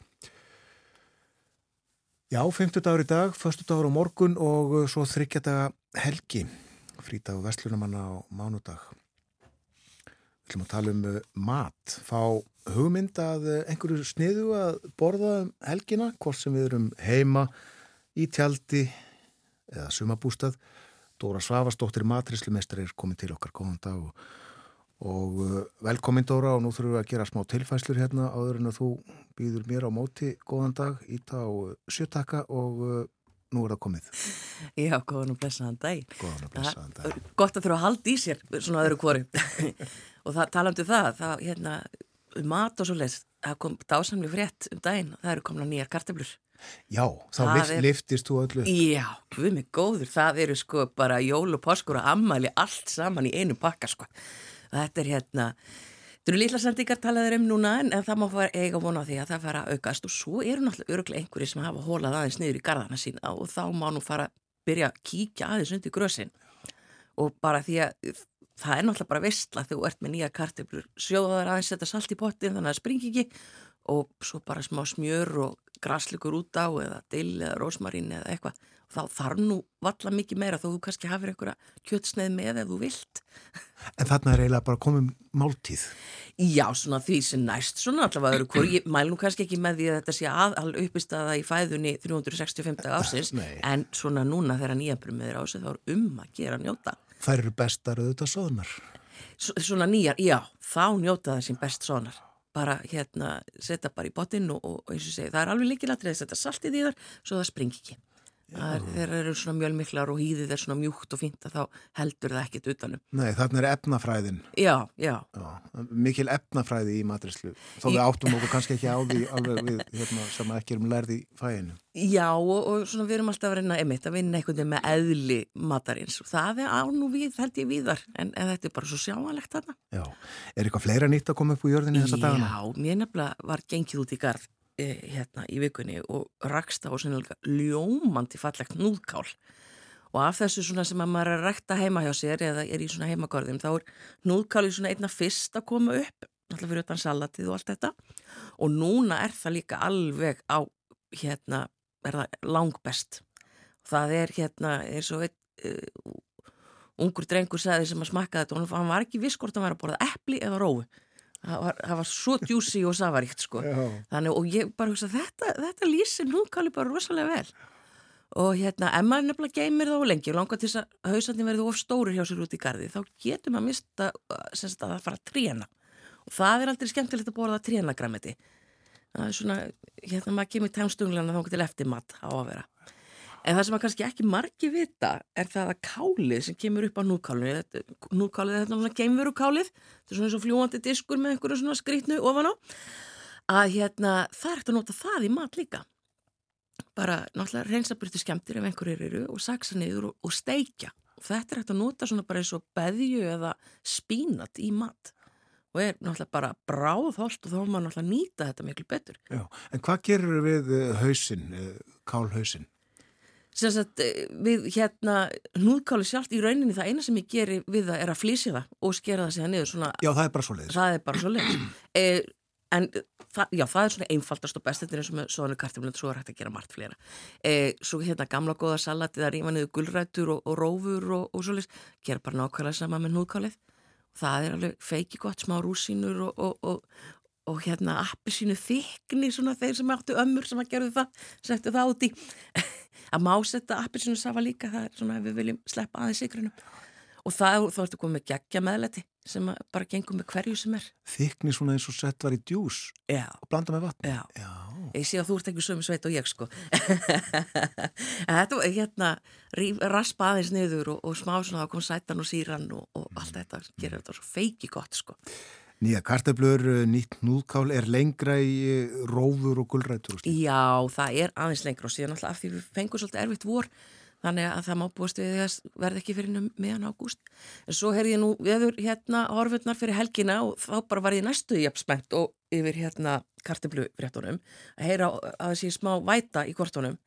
Já, 50 dagur í dag, förstu dagur á morgun og svo þryggjadaga helgi, frítag og vestlunumanna á mánudag. Við ætlum að tala um uh, mat, fá hugmynd að uh, einhverju sniðu að borða um helgina, hvort sem við erum heima í tjaldi eða sumabústað. Dóra Svavastóttir matrislumeistrar er komið til okkar. Góðan dag og og uh, velkomin Dóra og nú þurfum við að gera smá tilfæslur hérna áður en að þú býður mér á móti. Góðan dag, íta á sjötaka og uh, nú er það komið. Já, góðan og blessaðan dag Góðan og blessaðan dag Gott að þurfa að halda í sér svona öðru kvori og það, talandu um það, það hérna, mat og svo leiðs það kom dásamlega frétt um daginn það eru komna nýjar karteblur Já, þá lift, er, liftist þú öllu Já, við mig góður, það eru sko bara jól og poskur og ammali allt saman í einu pakka sko. Þetta er hérna Þetta eru lilla sendingar talaður um núna en, en það má fara eiga vona á því að það fara að aukast. Og svo eru náttúrulega öruglega einhverju sem hafa hólað aðeins niður í gardana sína og þá má nú fara að byrja að kíkja aðeins undir grösin. Og bara því að það er náttúrulega bara vestla þegar þú ert með nýja karteblur sjóðaðar aðeins setja salt í pottin þannig að það springi ekki og svo bara smá smjör og graslikur út á eða dill eða rosmarín eða eitthvað þá þarf nú valla mikið meira þó þú kannski hafið einhverja kjötsneið með ef þú vilt. En þarna er eiginlega bara komið máltíð. Já, svona því sem næst, svona allavega eru ég mæl nú kannski ekki með því að þetta sé aðal uppist aða í fæðunni 365. ásins, en svona núna þegar nýjabrumið er ásið þá er um að gera njóta. Það eru bestar auðvitað soðnar. Svona nýjar, já, þá njóta það sem best soðnar bara hérna setja bara í botinn og, og eins og segja það er alveg líkilatrið að setja saltið í þar svo það springi ekki þeir eru svona mjölmiklar og hýðið er svona mjúkt og fínt að þá heldur það ekkit utanum. Nei, þarna er efnafræðin. Já, já. já mikil efnafræði í matrislu. Þó við áttum okkur kannski ekki á því alveg við hérna, sem ekki erum lærði í fæinu. Já, og, og svona við erum alltaf að reyna emitt að vinna einhvern veginn með eðli matarins og það er ánú við, held ég viðar, en, en þetta er bara svo sjáanlegt þarna. Já, er eitthvað fleira nýtt að koma upp úr jörðinni þessa dagana? Já, mér nefnilega var gengið út í garð hérna í vikunni og rakst á ljómandi fallegt núðkál. Og af þessu svona sem að maður er að rekta heima hjá sér eða er í svona heimagörðum þá er núðkáli svona einna fyrst að koma upp alltaf fyrir utan salatið og allt þetta. Og núna er það líka alveg á hérna er það langbest. Það er hérna eins og einn uh, ungur drengur segði sem að smakka þetta og hann var ekki viss hvort hann var að borða eppli eða rói það var, það var svo djúsi og safaríkt sko. Þannig, og ég bara hugsa þetta, þetta lýsir núkáli bara rosalega vel. Og hérna, ef maður nefnilega geymir þá lengi og langar til þess að hausandin verði of stóri hjá sér út í gardi, þá getur maður mista að það fara að tréna. Og það er aldrei skemmtilegt að borða trénagræmiti það er svona, hérna maður kemur tæmstunglega þá til eftir mat á að vera En það sem að kannski ekki margi vita er það að kálið sem kemur upp á núðkálið, núðkálið er þetta svona geimverukálið, þetta er svona eins og fljúandi diskur með einhverju svona skrítnu ofan á, að hérna það er eftir að nota það í mat líka. Bara náttúrulega reynsabyrti skemmtir ef einhverjir eru og saksa niður og, og steikja. Og þetta er eftir að nota svona bara eins og beðju eða spínat í mat og er náttúrulega bara bráðholt og þá maður náttúrulega nýta þetta miklu betur. Já, en hvað gerur við hausin, eh, kálhausin? Sagt, eh, við hérna núðkáli sjálft í rauninni það eina sem ég geri við það er að flýsi það og skera það síðan niður svona, Já, það er bara svo leiðis Það er bara svo leiðis eh, En það, já, það er svona einfaldast og best þetta er eins og með svona kartumlund svo er hægt að gera margt fleira. Eh, Svo hérna gamla góða salati það rýma niður gullrætur og, og rófur og, og svo leiðis, gera bara nákvæmlega sama með núðkálið Það er alveg feiki gott smá rúsínur og, og hérna appi sínu þykni svona þeir sem áttu ömmur sem að gerðu það settu það í að má setja appelsinu safa líka, það er svona ef við viljum sleppa aðeins sigrunum og það, þá ertu komið með geggja meðleti sem bara gengur með hverju sem er. Þykni svona eins og sett var í djús Já, og blanda með vatn já, Já, ég sé að þú ert ekki sömu sveit og ég sko. Þetta var hérna raspa aðeins niður og, og smá svona þá kom sætan og síran og, og allt þetta gerir þetta svo feiki gott sko nýja kartöflur, eh, nýtt núðkál er lengra í eh, rófur og gulrætur og slíkt. Já, það er aðeins lengra og síðan alltaf af því við fengum svolítið erfitt vor þannig að það má búast við því að verði ekki fyrir meðan ágúst. En svo heyrði ég nú veður hérna horfurnar fyrir helgina og þá bara var ég næstu í spennt og yfir hérna kartöflufréttunum að heyra að sé smá væta í kortunum.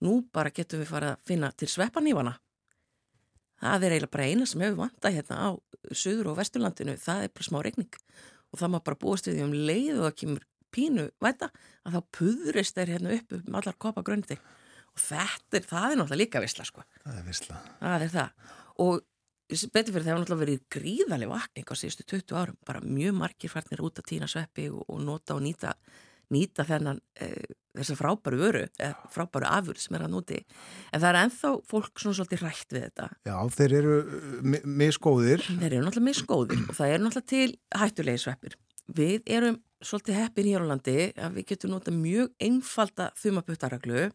Nú bara getum við farið að finna til sveppanífana. Það er eiginlega bara eina sem hefur vantað hérna á söður og vesturlandinu, það er bara smá regning og það má bara búast við því um leið og það kemur pínu væta að þá puðrist þeir hérna upp um allar kopa gröndi og þetta er, það er náttúrulega líka vissla sko, Það er vissla. það er það. Og betur fyrir það hefur náttúrulega verið gríðaleg vakning á síðustu 20 árum, bara mjög margir farnir út að týna sveppi og, og nota og nýta, nýta þennan e, þessa frábæru vöru, eða frábæru afur sem er að núti, en það er enþá fólk svona svolítið rætt við þetta Já, þeir eru eh, mi- misgóðir. Þeir eru náttúrulega misgóðir og það eru náttúrulega til hættulegi sveppir. Við erum svolítið heppir hér á landi að við getum notað mjög einfalda þumaputtareglu.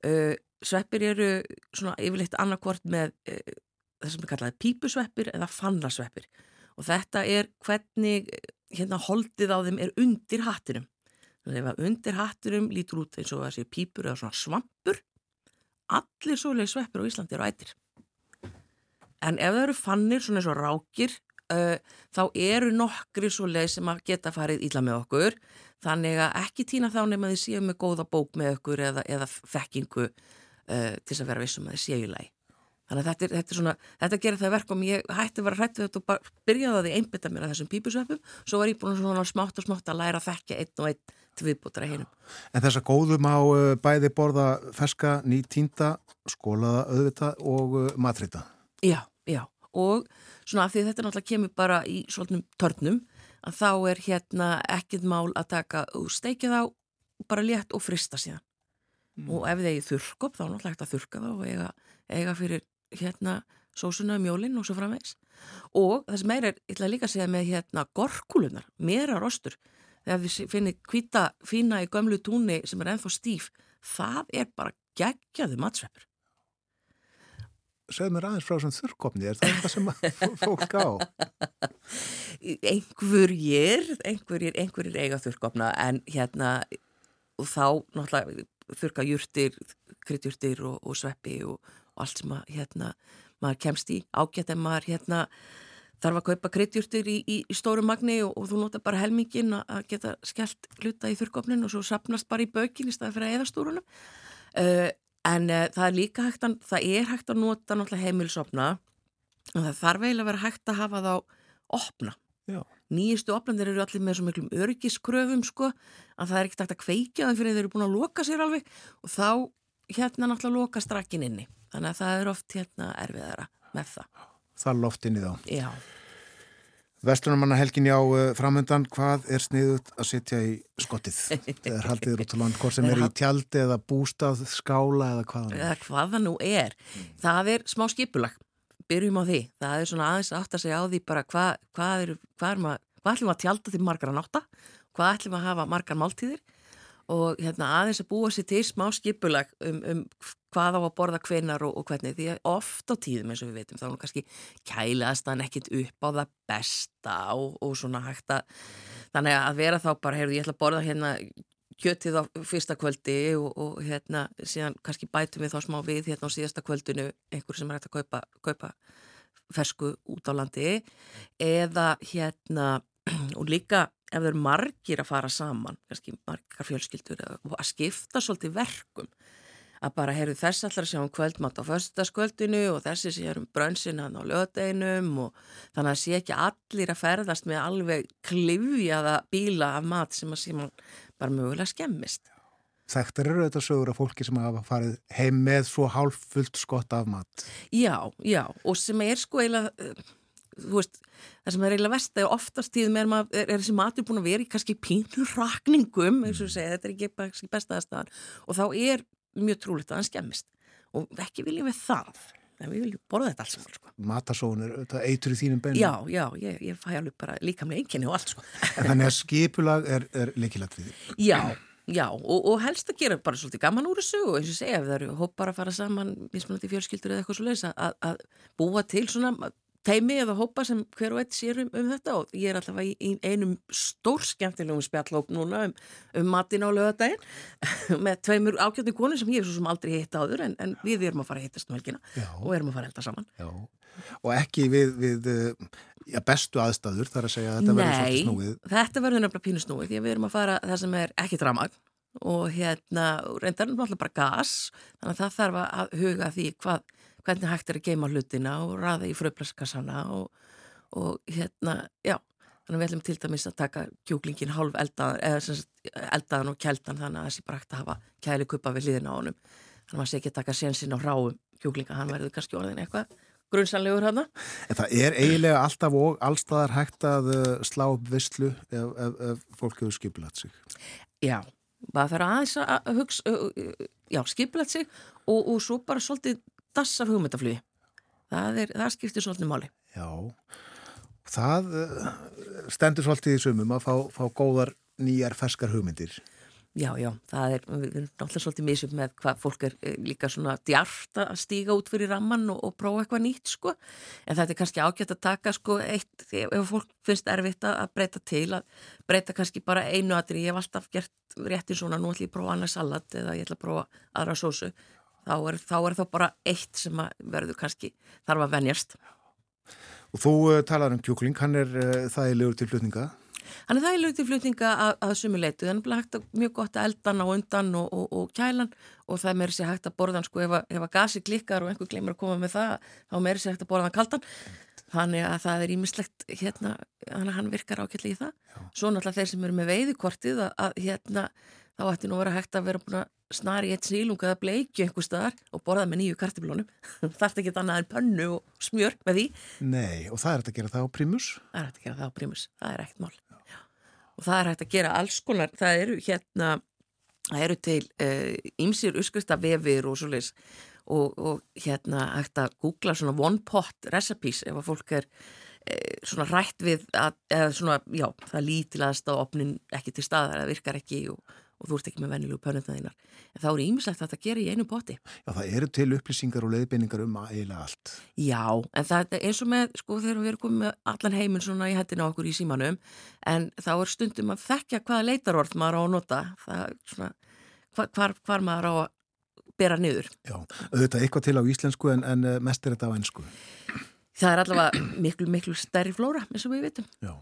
Uh, sveppir eru svona yfirleitt annarkvort með uh, það sem er kallaði pípusveppir eða fannasveppir og þetta er hvernig eh, hérna holdið á þeim er undir hattinum. Ef að undir hattinum lítur út eins og þessi pípur eða svona svampur, allir svoleið sveppir á Íslandi eru ættir. En ef það eru fannir, svona eins og rákir, uh, þá eru nokkri svo leið sem að geta farið íla með okkur. Þannig að ekki týna þá nema þið séu með góða bók með okkur eða, eða þekkingu uh, til þess að vera vissum að þið séu í lagi. Þannig að þetta, er, þetta, er svona, þetta gerir það verkum, ég hætti að vera hrætt við þetta og bara byrjaði að því einbytta mér að þessum pípusveppum, svo var ég búin svona smátt og smátt að læra að þekka einn og einn til viðbútara hinum. En þessa góðum á uh, bæði borða ferska, nýtínda, skólaða auðvita og uh, matrita. Já, já, og svona af því þetta náttúrulega kemur bara í svolítnum törnum að þá er hérna ekkit mál að taka og steikja þá bara létt og frista síðan. Og ef þið eigið þurrkop þá náttúrulega hægt að þurrka þá og eiga, eiga fyrir hérna sósuna, mjólinn og svo framvegs og sem meira er, ég ætla líka að segja með hérna gorkulunar, meira rostur þegar við finnir hvita fína í gömlu túnni sem er ennþá stíf það er bara geggjaðu matsveppur. Segð mér aðeins frá þessum þurrkopni, er það eitthvað sem fólk á? einhverjir, einhverjir, einhverjir eiga þurrkopna en hérna þá náttúrulega þurrka jurtir, kryddjurtir og, og sveppi og, og allt sem að hérna maður kemst í ágætt en maður hérna þarf að kaupa kryddjurtir í, í, í stóru magni og, og þú nota bara helmingin að- geta skellt hluta í þurrkopnin og svo sapnast bara í bökin í staði fyrir eðastúrunum uh, en uh, það er líka hægt að, það er hægt að nota náttúrulega heimilsopna og það þarf eiginlega að vera hægt að hafa þá opna. Já. Nýjustu opnandir eru allir með svo miklum örgiskröfum sko að það er ekkert hægt að kveikja það fyrir þeir eru búin að loka sér alveg og þá hérna náttúrulega loka strakkin inni. Þannig að það er oft hérna erfiðara með það. Það loft inn í þá. Já. Vestlunumanna helginni á uh, framöndan, hvað er sniðut að sitja í skottið? Haldið er út á land, hvort sem er í tjaldi eða bústað, skála eða hvaðan. Eða hvað það nú er. Það er smá skipulag. Byrjum á því. Það er svona aðeins átt að segja á því bara hvað, er, er maður, hvað ætlum að tjalda til margar að nátta, hvað ætlum að hafa margar máltíðir og hérna aðeins að búa sér til smá skipulag um, um hvað á að borða hvenar og, og hvernig. Því að oft á tíðum eins og við veitum þá er nú kannski kælaðast hann ekkit upp á það besta og, og svona hægt að þannig að vera þá bara, heyrðu ég ætla að borða hérna kjötið á fyrsta kvöldi og, og hérna síðan kannski bætum við þá smá við hérna á síðasta kvöldinu einhver sem er hægt að kaupa, kaupa fersku út á landi. Eða hérna og líka ef það eru margir að fara saman kannski margar fjölskyldur og að skipta svolítið verkum að bara heyrðu þess allar að sjá um kvöldmatt á föstaskvöldinu og þessi sé um brönsin hann á löðdeinum og þannig að sé ekki allir að ferðast með alveg klifjaða bíla af mat sem að sé mann bara mögulega skemmist. Þekktar eru þetta sögur af fólki sem hafa farið heim með svo hálf fullt skott af mat. Já, já, og sem er sko eiginlega, veist, það sem er eiginlega vest að oftast tíðum er, mað, er, er þessi matur búin að vera í kannski pínur rakningum, eins og við segja, þetta er ekki kannski bestaðastafan og þá er mjög trúlegt að hann skemmist. Og ekki viljum við það en við viljum borða þetta alls sko. Matasón er þetta eitur í þínum beinu Já, já, ég, ég fæ alveg bara líka með einkenni og allt sko. En þannig að skipulag er, er leikilatrið Já, já og, og helst að gera bara svolítið gaman úr þessu og eins og segja ef það eru hópar að fara saman mismunandi fjölskyldur eða eitthvað svo leiðis að búa til svona teimi eða hópa sem hver og eitt sér um, um þetta og ég er allavega í, í einum stór skemmtilegum spjallhóp núna um, um matin á lögadaginn með tveimur ákjöndin konur sem ég hef svo sem aldrei hitt áður en, en við erum að fara að hittast um helgina Já. og erum að fara að elda saman Já. Og ekki við, við já, bestu aðstæður þar að segja að þetta verður svolítið snúið Nei, þetta verður nefnilega pínu snúið því að við erum að fara það sem er ekki dramag og hérna reyndar náttúrulega bara gas þannig að það þarf að huga því hvað, hvernig hægt er að geima hlutina og raða í fröflaskassana og, og hérna, já þannig að við ætlum til dæmis að taka kjúklingin hálf eldaðan, eða sem sagt, eldaðan og kældan þannig að sé bara hægt að hafa kæli kuppa við hliðina á honum þannig að maður sé ekki að taka sénsinn á ráum kjúklinga, hann verður kannski orðin eitthvað grunnsanlegur hana. En það er eiginlega alltaf og allstaðar hægt að uh, slá upp visslu ef, ef, ef fólk hefur skipulat sig. Já, maður þarf aðeins að hugsa, já, skipulat sig og, og svo bara svolítið dassar hugmyndaflugi. Það, er, það skiptir svolítið máli. Já, það uh, stendur svolítið í sumum að fá, fá góðar nýjar ferskar hugmyndir. Já, já, það er, við erum náttúrulega svolítið misum með hvað fólk er líka svona djart að stíga út fyrir ramman og, og prófa eitthvað nýtt, sko. En þetta er kannski ágætt að taka, sko, eitt, ef fólk finnst erfitt að breyta til, að breyta kannski bara einu aðri, ég hef alltaf gert rétti svona, nú ætlum ég að prófa annað salat eða ég ætla að prófa aðra sósu, þá er, þá er þá bara eitt sem verður kannski þarf að venjast. Og þú uh, talar um kjúkling, hann er uh, þægilegur til flutninga? Hann er þægilegur til flutninga að, að sumuleitu, þannig að hægt að mjög gott að eldan á undan og, og, og kælan og það er meiri sér hægt að borðan sko ef að, ef að gasi klikkar og einhver glemur að koma með það, þá er meiri sér hægt að borðan kaldan, þannig að það er ímislegt hérna, hann virkar ákveðlega í það. Já. Svo náttúrulega þeir sem eru með veiðikortið að, að hérna, þá ætti nú að vera hægt að vera búin að snari eitt sílung eða bleikju einhver staðar og borða með nýju kartiblónum þarf ekki annað en pönnu og smjör með því. Nei, og það er hægt að gera það á primus. Það er hægt að gera það á primus, það er ekkert mál. Já. og það er hægt að gera alls konar það eru hérna það eru til ímsir uh, uskustafefir og svoleiðis. Og, og hérna hægt að googla svona one pot recipes ef að fólk er uh, svona rætt við að, eða svona, já, það lítilaðast á opnin ekki til staðar, það virkar ekki og og þú ert ekki með vennilugu pönutna þínar. En þá er ímislegt að þetta gera í einu poti. Já, það eru til upplýsingar og leiðbeiningar um eiginlega allt. Já, en það er eins og með, sko, þegar við erum komið með allan heiminn svona í hættina okkur í símanum, en þá er stundum að þekkja hvaða leitarorð maður á að nota, það svona, hvar, hvar maður á að bera niður. Já, auðvitað eitthvað til á íslensku en, en mest er þetta á ennsku. Það er allavega miklu, miklu stærri flóra, eins og við vitum. Já.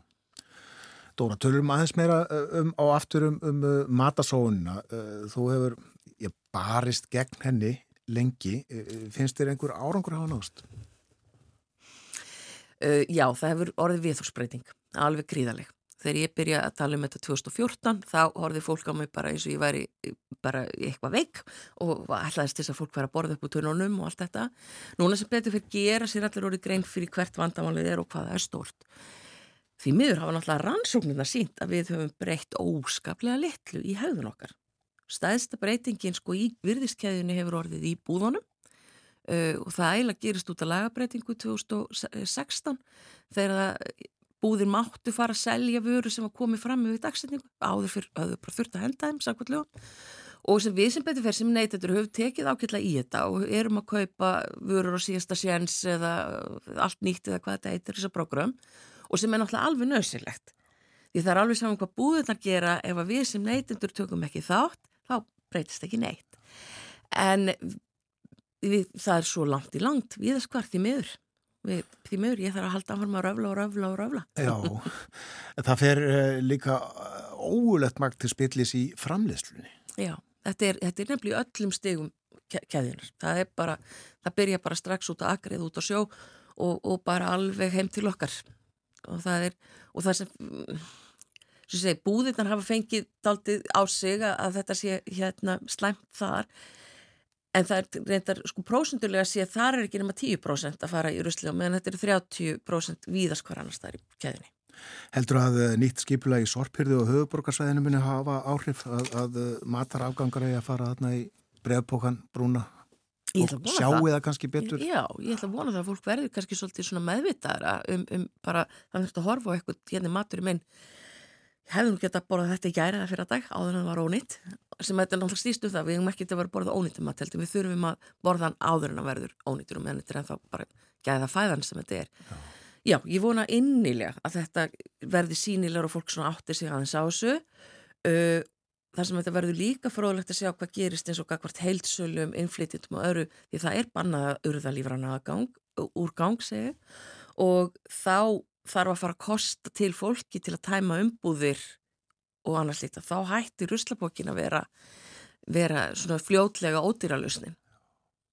Dóra, tölum aðeins meira um, á aftur um, um matasóunina. Þú hefur ég, barist gegn henni lengi. Finnst þér einhver árangur að hafa? Uh, já, það hefur orðið viðhórsbreyting, alveg gríðaleg. Þegar ég byrja að tala um þetta 2014, þá horfið fólk á mig bara eins og ég væri bara eitthvað veik og ætlaðist þess að fólk væri að borða upp úr törnunum og allt þetta. Núna sem betur fyrir gera sér allir orðið grein fyrir hvert vandamálið er og hvað það er stórt. Því miður hafa náttúrulega rannsóknirna sínt að við höfum breytt óskaplega litlu í hefðun okkar. Stæðsta breytingin sko í virðiskeiðunni hefur orðið í búðunum uh, og það eiginlega gerist út af lagabreitingu 2016 þegar búðir máttu fara að selja vöru sem var komið fram með dagsetningu áður fyrir auður bara þurft að henda þeim samkvæmlega og sem við sem betur fyrir sem neytendur höfum tekið ákveðlega í þetta og erum að kaupa vörur á síðasta séns eða allt nýtt eða hvað þetta heitir þessa program og sem er náttúrulega alveg nöðsilegt. Því það er alveg saman hvað búðurnar gera ef að við sem neytendur tökum ekki þátt, þá breytist ekki neitt. En við, það er svo langt í langt, við erum skvart í miður. Við, því miður, ég þarf að halda áfram að röfla og röfla og röfla. Já, það fer uh, líka óulegt magt til spillis í framleyslunni. Já, þetta er, þetta er nefnilega öllum stegum keðinar. Það er bara, það byrja bara strax út á agrið, út á sjó og, og bara alveg heim til okkar og það er, og það sem sem segi, búðirnar hafa fengið daldið á sig að þetta sé hérna slæmt þar en það er reyndar, sko, prósundulega að sé að það er ekki nema 10% að fara í og meðan þetta er 30% víðast hver annars það er í keðinni. Heldur að nýtt skipula í sorpyrðu og höfuborgarsvæðinu muni hafa áhrif að, að matar afgangar eða að fara þarna í brefpókan brúna og sjáu það. kannski betur. Já, ég ætla að vona það að fólk verður kannski svolítið svona meðvitaðara um, um bara, það verður að horfa á eitthvað hérna matur minn. Hefðu nú geta borðað þetta í gæri eða fyrir að dag áður en það var ónýtt sem þetta er náttúrulega stýst um það, við hefum ekki að vera borðað ónýttum mat heldur, við þurfum að borða hann áður en að verður ónýttur og meðan þetta er ennþá bara gæða fæðan sem þetta er. Já, Já ég vona innilega að þetta verði sínilegur og fólk svona átti sig aðeins á þessu. Uh, þar sem þetta verður líka fróðlegt að sjá hvað gerist eins og hvað heilsölum, innflytjum og öru því það er bannað að urða lífrana úr gang segja og þá þarf að fara að kosta til fólki til að tæma umbúðir og annars lítið. Þá hættir ruslapokkin að vera, vera svona fljótlega ódýralusnin.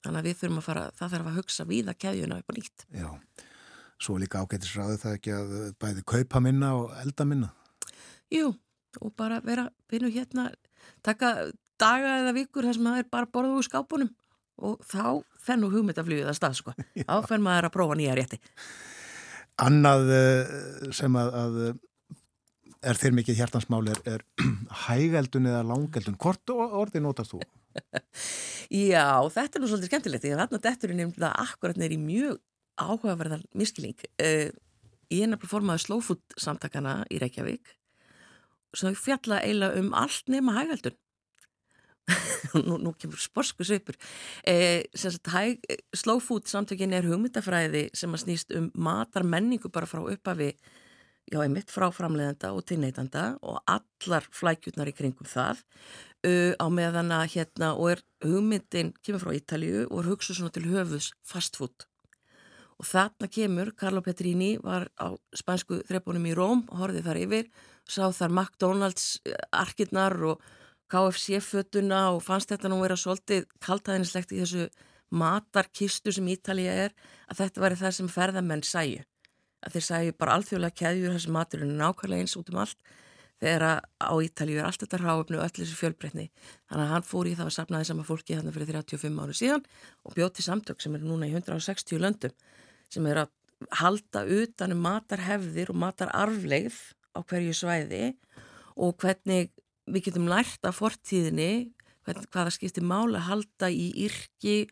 Þannig að við þurfum að fara, það þarf að hugsa víða keðjuna upp á nýtt. Já, svo líka ágættisræði það ekki að bæði kaupa minna og elda minna? Jú, og bara vera, byrju hérna, taka daga eða vikur þar sem það er bara borðið úr skápunum og þá fennu hugmyndaflýðið að stað, sko. Þá fenn maður að prófa nýja rétti. Annað eh, sem að, að er þeir mikið hjartansmáli er, er hægældun eða langeldun. Hvort orði notast þú? Já, þetta er nú svolítið skemmtilegt. Ég þarna detturinn nefnilega akkurat neyri mjög áhugaverðar miskilling. Uh, ég er nefnilega formaður slowfood samtakana í Reykjavík sem fjalla eiginlega um allt nema hægældun. nú, nú kemur sporsku svipur. Eh, hæg, slow food samtökin er hugmyndafræði sem að snýst um matar menningu bara frá uppafi já, einmitt frá framleiðanda og tilneitanda og allar flækjutnar í kringum það. Uh, á meðan að hérna og er hugmyndin, kemur frá Ítalju og er hugsuð svona til höfus fast food. Og þarna kemur Carlo Petrini var á spænsku þrepunum í Róm og horfið þar yfir sá þar McDonalds eh, arkirnar og KFC-fötuna og fannst þetta nú vera svolítið kaltæðinislegt í þessu matarkistu sem Ítalija er að þetta væri það sem ferðamenn sæju. Að þeir sæju bara alþjóðlega keðjur þessi maturinn er nákvæmlega eins út um allt þegar á Ítalju er allt þetta ráöfnu og öll þessi fjölbreytni. Þannig að hann fór í það að sapnaði sama fólki þarna fyrir 35 áru síðan og bjóti samtök sem er núna í 160 löndum sem er að halda utanum matarhefðir og matararfleigð á hverju svæði og hvernig við getum lært af fortíðinni hvaða skiptir mála halda í yrki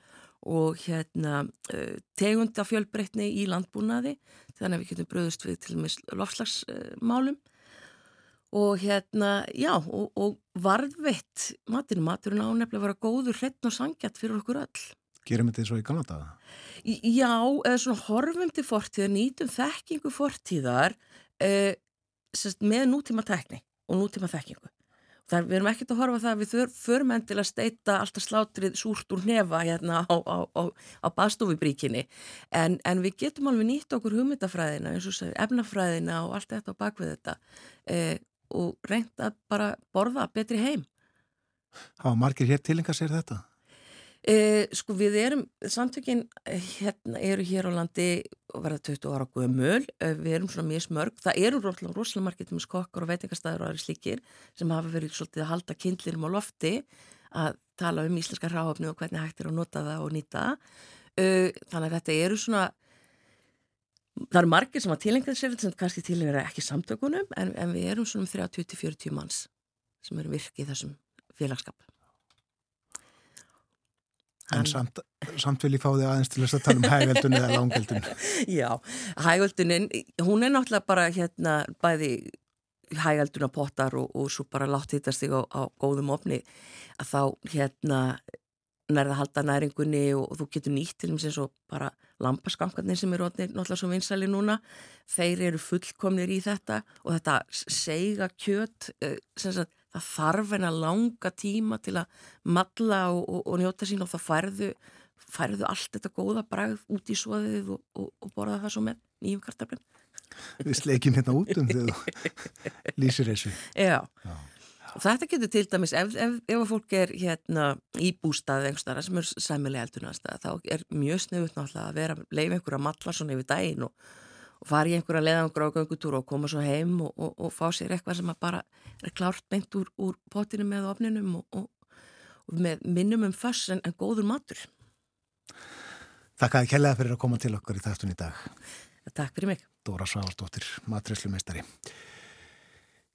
og hérna, uh, tegundafjölbreytni í landbúnaði þannig að við getum bröðust við til og með lofslagsmálum og hérna, já, og, og varðveitt matinu, maturinn ánefnilega að vera góður hrettn og sangjart fyrir okkur öll. Gerum þetta eins og í Kanada? Já, eða svona horfum til fortíðar, nýtum þekkingu fortíðar uh, með nútíma tekni og nútíma þekkingu. Það, við erum ekkert að horfa það að við förum enn til að steita alltaf slátrið súrt úr nefa hérna á, á, á, á baðstofubríkinni en, en við getum alveg nýtt okkur hugmyndafræðina eins og segir efnafræðina og allt þetta á bakvið þetta eh, og reynd að bara borða betri heim. Há margir hér tilengar sér þetta? Eh, sko við erum, samtökin eh, hérna eru hér á landi og verða 20 ára guðmöl, eh, við erum svona mjög smörg, það eru rosalega margir með skokkar og veitingastæður og aðri slíkir sem hafa verið svolítið að halda kindlirum á lofti að tala um íslenska ráhafni og hvernig hægt er að nota það og nýta. Eh, þannig að þetta eru svona það eru margir sem að tilengja sér sem kannski tilengja ekki samtökunum en, en við erum svona um 30-40 manns sem eru virkið þessum félagskap En samt, samt vil ég fá þig aðeins til þess að tala um hægveldun eða langveldun. Já, hægveldunin, hún er náttúrulega bara hérna bæði hægvelduna pottar og, og svo bara látt hittast þig á, á góðum ofni að þá hérna nærða halda næringunni og, og þú getur nýtt til þess að bara lampaskankarnir sem eru náttúrulega svo vinsæli núna, þeir eru fullkomnir í þetta og þetta seiga kjött, eh, sem sagt það þarf en að langa tíma til að matla og, og, og njóta sín og það færðu, færðu allt þetta góða bragð út í svoðið og, og borða það svo með nýjum kartaflin. Við sleikjum hérna út um þegar þú lýsir þessu. Já, Já. þetta getur til dæmis, ef, ef, ef fólk er hérna í bústaði einhverstara sem er sæmilega eldunast, þá er mjög snuðut náttúrulega að vera, leif einhver að matla svona yfir daginn og fara í einhverja leðangra á göngutúru og koma svo heim og, og, og fá sér eitthvað sem bara er klárt beint úr, úr potinu með ofninum og, og með minnum um föss en, en góður matur. Takk að ég kellaði fyrir að koma til okkur í þættun í dag. Takk fyrir mig. Dóra Svársdóttir, matræslumeistari.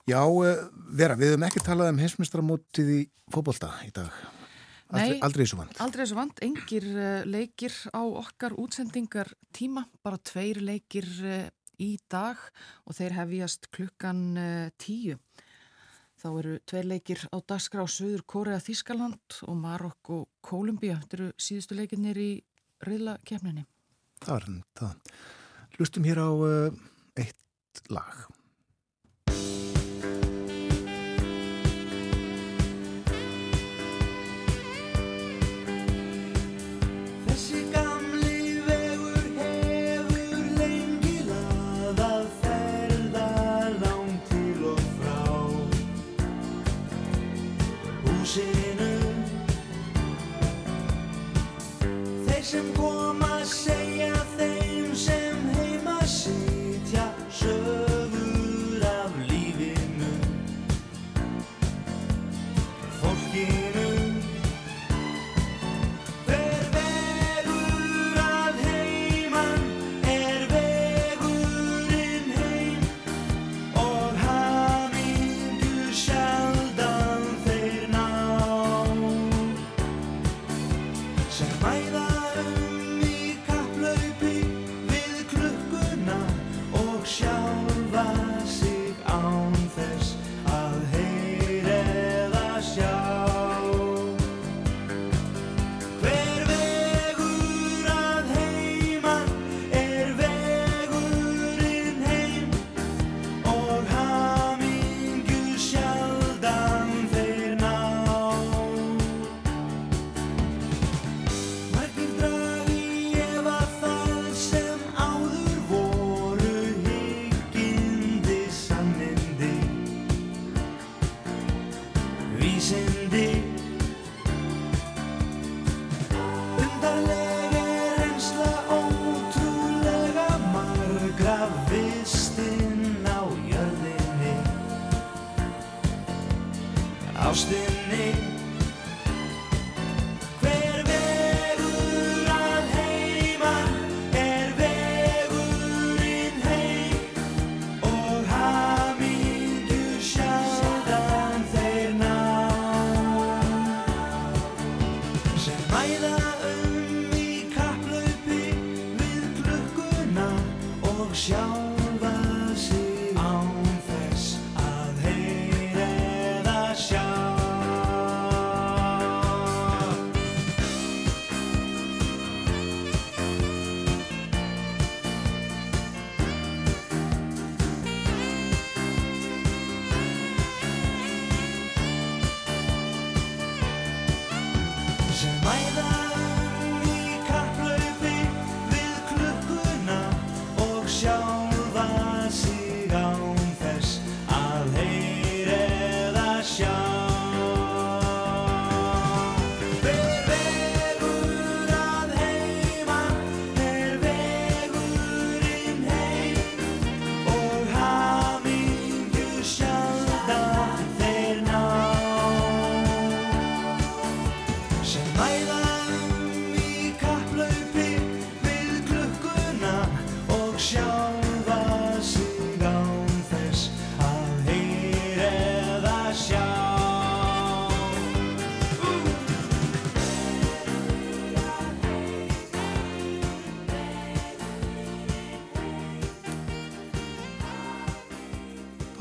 Já, eh, Vera, við hefum ekki talað um heimsmyndstaramótið í fókbólta í dag. Nei, aldrei þessu vant. Aldrei þessu vant, engir uh, leikir á okkar útsendingar tíma, bara tveir leikir uh, í dag og þeir hefjast klukkan uh, tíu. Þá eru tveir leikir á dagskrá Suður Kórea Þískaland og Marokk og Kólumbíu. Þetta eru síðustu leikinnir í reyðla kemninni. Það var það. Hlustum hér á eitt lag.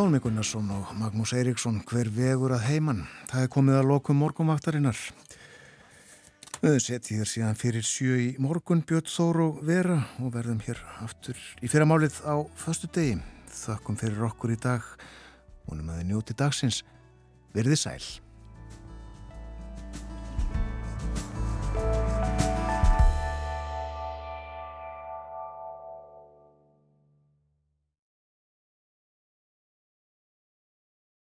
Pálmi Gunnarsson og Magnús Eiríksson hver vegur að heiman. Það er komið að lokum morgumvaktarinnar. Við setjum hér síðan fyrir sjö í morgun Björn Þór og Vera og verðum hér aftur í fyrramálið á föstu degi. Þakkum fyrir okkur í dag. Vonum að þið njóti dagsins. Verðið sæl.